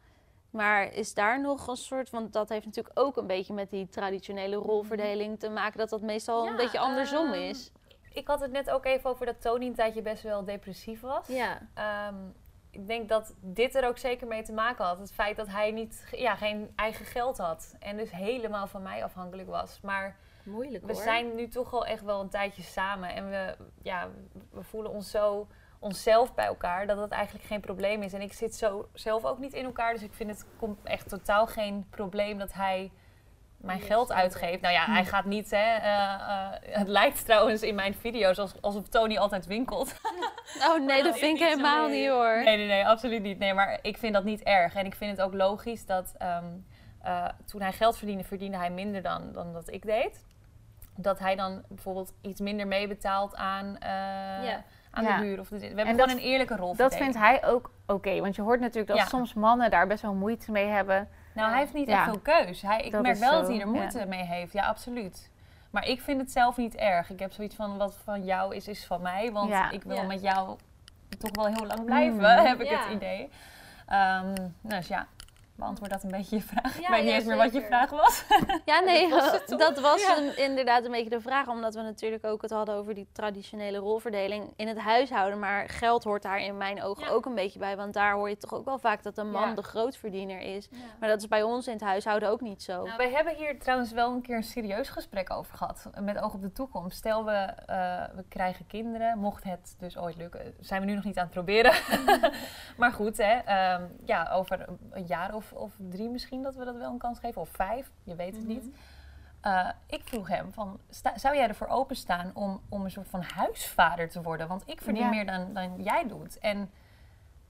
Maar is daar nog een soort, want dat heeft natuurlijk ook een beetje met die traditionele Mhm. rolverdeling te maken, dat dat meestal Ja, een beetje andersom ehm, is. Ik had het net ook even over dat Tony een tijdje best wel depressief was. Ja. Ehm, ik denk dat dit er ook zeker mee te maken had. Het feit dat hij niet, ja, geen eigen geld had. En dus helemaal van mij afhankelijk was. Maar Moeilijk we zijn nu toch al echt wel een tijdje samen. En we, ja, we voelen ons zo onszelf bij elkaar dat dat eigenlijk geen probleem is. En ik zit zo zelf ook niet in elkaar. Dus ik vind het komt echt totaal geen probleem dat hij mijn geld uitgeeft. Nou ja, hij gaat niet, hè. eh, eh, het lijkt trouwens in mijn video's als, alsof Tony altijd winkelt. Oh nee, dat vind ik helemaal niet hoor. Nee, nee, nee, absoluut niet. Nee, maar ik vind dat niet erg. En ik vind het ook logisch dat ehm, eh, toen hij geld verdiende, verdiende hij minder dan, dan dat ik deed. Dat hij dan bijvoorbeeld iets minder meebetaalt aan. Aan Ja. de huur. Of de, we hebben En gewoon dat- een eerlijke rol. Dat vindt hij ook oké. want je hoort natuurlijk dat Ja. soms mannen daar best wel moeite mee hebben. Nou, hij heeft niet Ja. echt veel keus. Hij, ik Dat merk wel zo, dat hij er ja. moeite mee heeft. Ja, absoluut. Maar ik vind het zelf niet erg. Ik heb zoiets van, wat van jou is, is van mij. Want Ja. ik wil Ja. met jou toch wel heel lang blijven, Mm. heb ik Ja. het idee. Ehm, dus ja, beantwoord dat een beetje je vraag. ik Ja, weet niet ja, eens meer wat je vraag was. Ja, nee, was dat was Ja. een- inderdaad een beetje de vraag. Omdat we natuurlijk ook het hadden over die traditionele rolverdeling in het huishouden. Maar geld hoort daar in mijn ogen Ja. ook een beetje bij. Want daar hoor je toch ook wel vaak dat een man Ja. de grootverdiener is. Maar dat is bij ons in het huishouden ook niet zo. Nou, wij hebben hier trouwens wel een keer een serieus gesprek over gehad. Met oog op de toekomst. Stel we, eh, we krijgen kinderen. Mocht het dus ooit lukken. Zijn we nu nog niet aan het proberen. maar goed, hè. ehm, ja, over een jaar of, of drie misschien dat we dat wel een kans geven. Of vijf. Je weet het niet. Eh, ik vroeg hem van, sta- zou jij ervoor openstaan om, om een soort van huisvader te worden? Want ik verdien Ja. meer dan, dan jij doet. En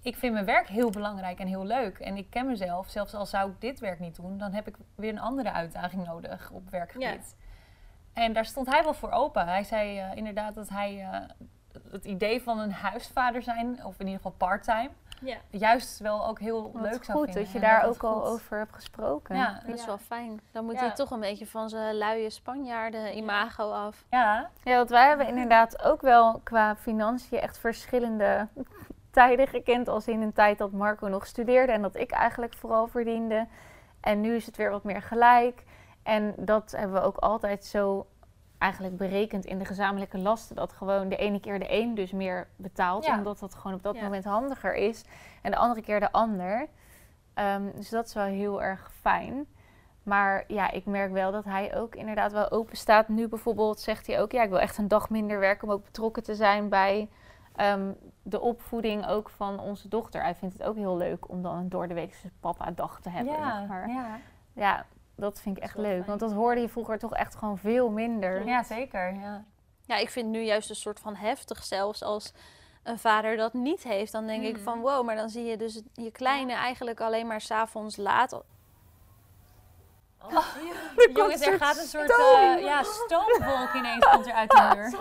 ik vind mijn werk heel belangrijk en heel leuk. En ik ken mezelf, zelfs al zou ik dit werk niet doen, dan heb ik weer een andere uitdaging nodig op werkgebied. En daar stond hij wel voor open. Hij zei eh, inderdaad dat hij eh, het idee van een huisvader zijn, of in ieder geval parttime, Ja. juist wel ook heel Wat leuk zou goed vinden. dat je daar ook al goed- over hebt gesproken. Ja, Dat is wel fijn. Dan moet Ja. hij toch een beetje van zijn luie Spanjaarden imago af. ja, Ja, want wij hebben inderdaad ook wel qua financiën echt verschillende tijden gekend. Als in een tijd dat Marco nog studeerde en dat ik eigenlijk vooral verdiende. En nu is het weer wat meer gelijk. En dat hebben we ook altijd zo eigenlijk berekend in de gezamenlijke lasten. Dat gewoon de ene keer de een dus meer betaalt. Ja. Omdat dat gewoon op dat Ja. moment handiger is. En de andere keer de ander. Ehm, dus dat is wel heel erg fijn. Maar ja, ik merk wel dat hij ook inderdaad wel open staat. Nu bijvoorbeeld zegt hij ook, ja, ik wil echt een dag minder werken om ook betrokken te zijn bij ehm, de opvoeding ook van onze dochter. Hij vindt het ook heel leuk om dan een doordeweekse papa-dag te hebben. ja, zeg maar. ja. ja, dat vind ik Dat echt leuk. fijn. Want dat hoorde je vroeger toch echt gewoon veel minder. ja, zeker. Ja. Ja, ik vind nu juist een soort van heftig zelfs als een vader dat niet heeft. Dan denk ik Mhm. van wow, maar dan zie je dus je kleine eigenlijk alleen maar s'avonds laat. Jongens, er gaat een soort eh, ja, stoomwolk ineens komt er uit de muur.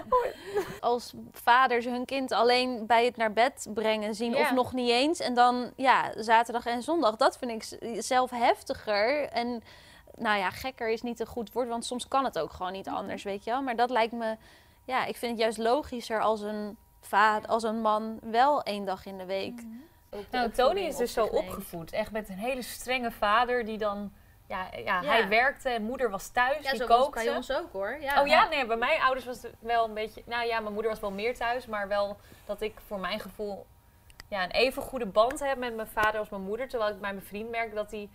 Als vaders hun kind alleen bij het naar bed brengen zien of nog niet eens. En dan ja, zaterdag en zondag, dat vind ik zelf heftiger. En nou ja, gekker is niet een goed woord, want soms kan het ook gewoon niet anders, weet je wel. Maar dat lijkt me, ja, ik vind het juist logischer als een vader, als een man wel één dag in de week. de Nou, Tony is dus zo opgevoed. Echt met een hele strenge vader die dan... Ja, ja, Ja. hij werkte en moeder was thuis, Ja, die zo kookte. bij ons ook hoor. Ja. Oh ja, nee, bij mijn ouders was het wel een beetje... Nou ja, mijn moeder was wel meer thuis, maar wel dat ik voor mijn gevoel ja, een even goede band heb met mijn vader als mijn moeder. Terwijl ik bij mijn vriend merk dat hij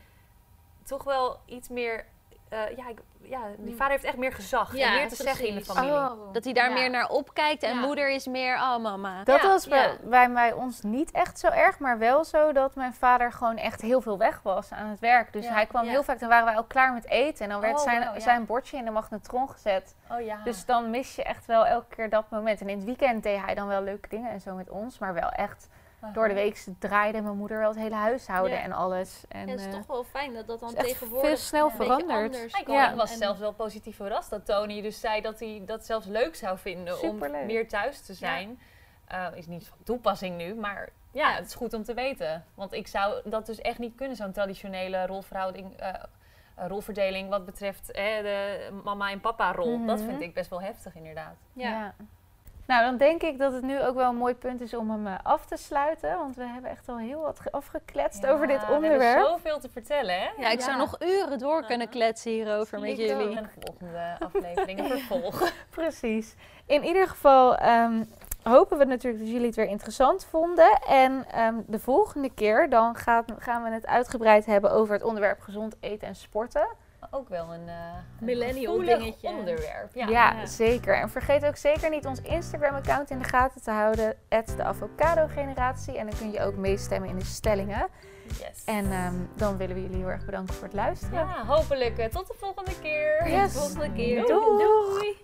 toch wel iets meer... eh, ja, ik, ja, die vader heeft echt meer gezag Ja, en meer te zeggen in de familie. Oh. Dat hij daar Ja. meer naar opkijkt en Ja. moeder is meer, oh mama. Dat Ja, was bij, ja. bij, bij ons niet echt zo erg, maar wel zo dat mijn vader gewoon echt heel veel weg was aan het werk. Dus Ja, hij kwam ja. heel vaak, dan waren wij al klaar met eten en dan werd Oh, zijn, zijn bordje in de magnetron gezet. Oh ja. Dus dan mis je echt wel elke keer dat moment. En in het weekend deed hij dan wel leuke dingen en zo met ons, maar wel echt door de week draaide mijn moeder wel het hele huishouden Ja. en alles. En, Ja, het is eh, toch wel fijn dat dat dan tegenwoordig veel snel een beetje veranderd. anders Ik, ik was En- zelfs wel positief verrast dat Tony dus zei dat hij dat zelfs leuk zou vinden Superleuk. om meer thuis te zijn. Eh, is niet van toepassing nu, maar ja, het is goed om te weten. Want ik zou dat dus echt niet kunnen, zo'n traditionele rolverhouding, eh, rolverdeling wat betreft eh, de mama en papa rol. Dat Mhm. vind ik best wel heftig inderdaad. Ja. Nou, dan denk ik dat het nu ook wel een mooi punt is om hem eh, af te sluiten. Want we hebben echt al heel wat ge- afgekletst over dit onderwerp. hebben zoveel te vertellen, hè? Ja, ik zou nog uren door kunnen kletsen hierover met Ik jullie. En volgende afleveringen vervolgen. Precies. In ieder geval ehm, hopen we natuurlijk dat jullie het weer interessant vonden. En ehm, de volgende keer dan gaat, gaan we het uitgebreid hebben over het onderwerp gezond eten en sporten. Ook wel een, eh een Millennial dingetje. onderwerp. Ja. Ja, zeker. En vergeet ook zeker niet ons Instagram-account in de gaten te houden. de avocado generatie. En dan kun je ook meestemmen in de stellingen. Yes. En ehm, dan willen we jullie heel erg bedanken voor het luisteren. ja, hopelijk eh, tot de volgende keer. Yes. Volgende keer. Doei. Doei.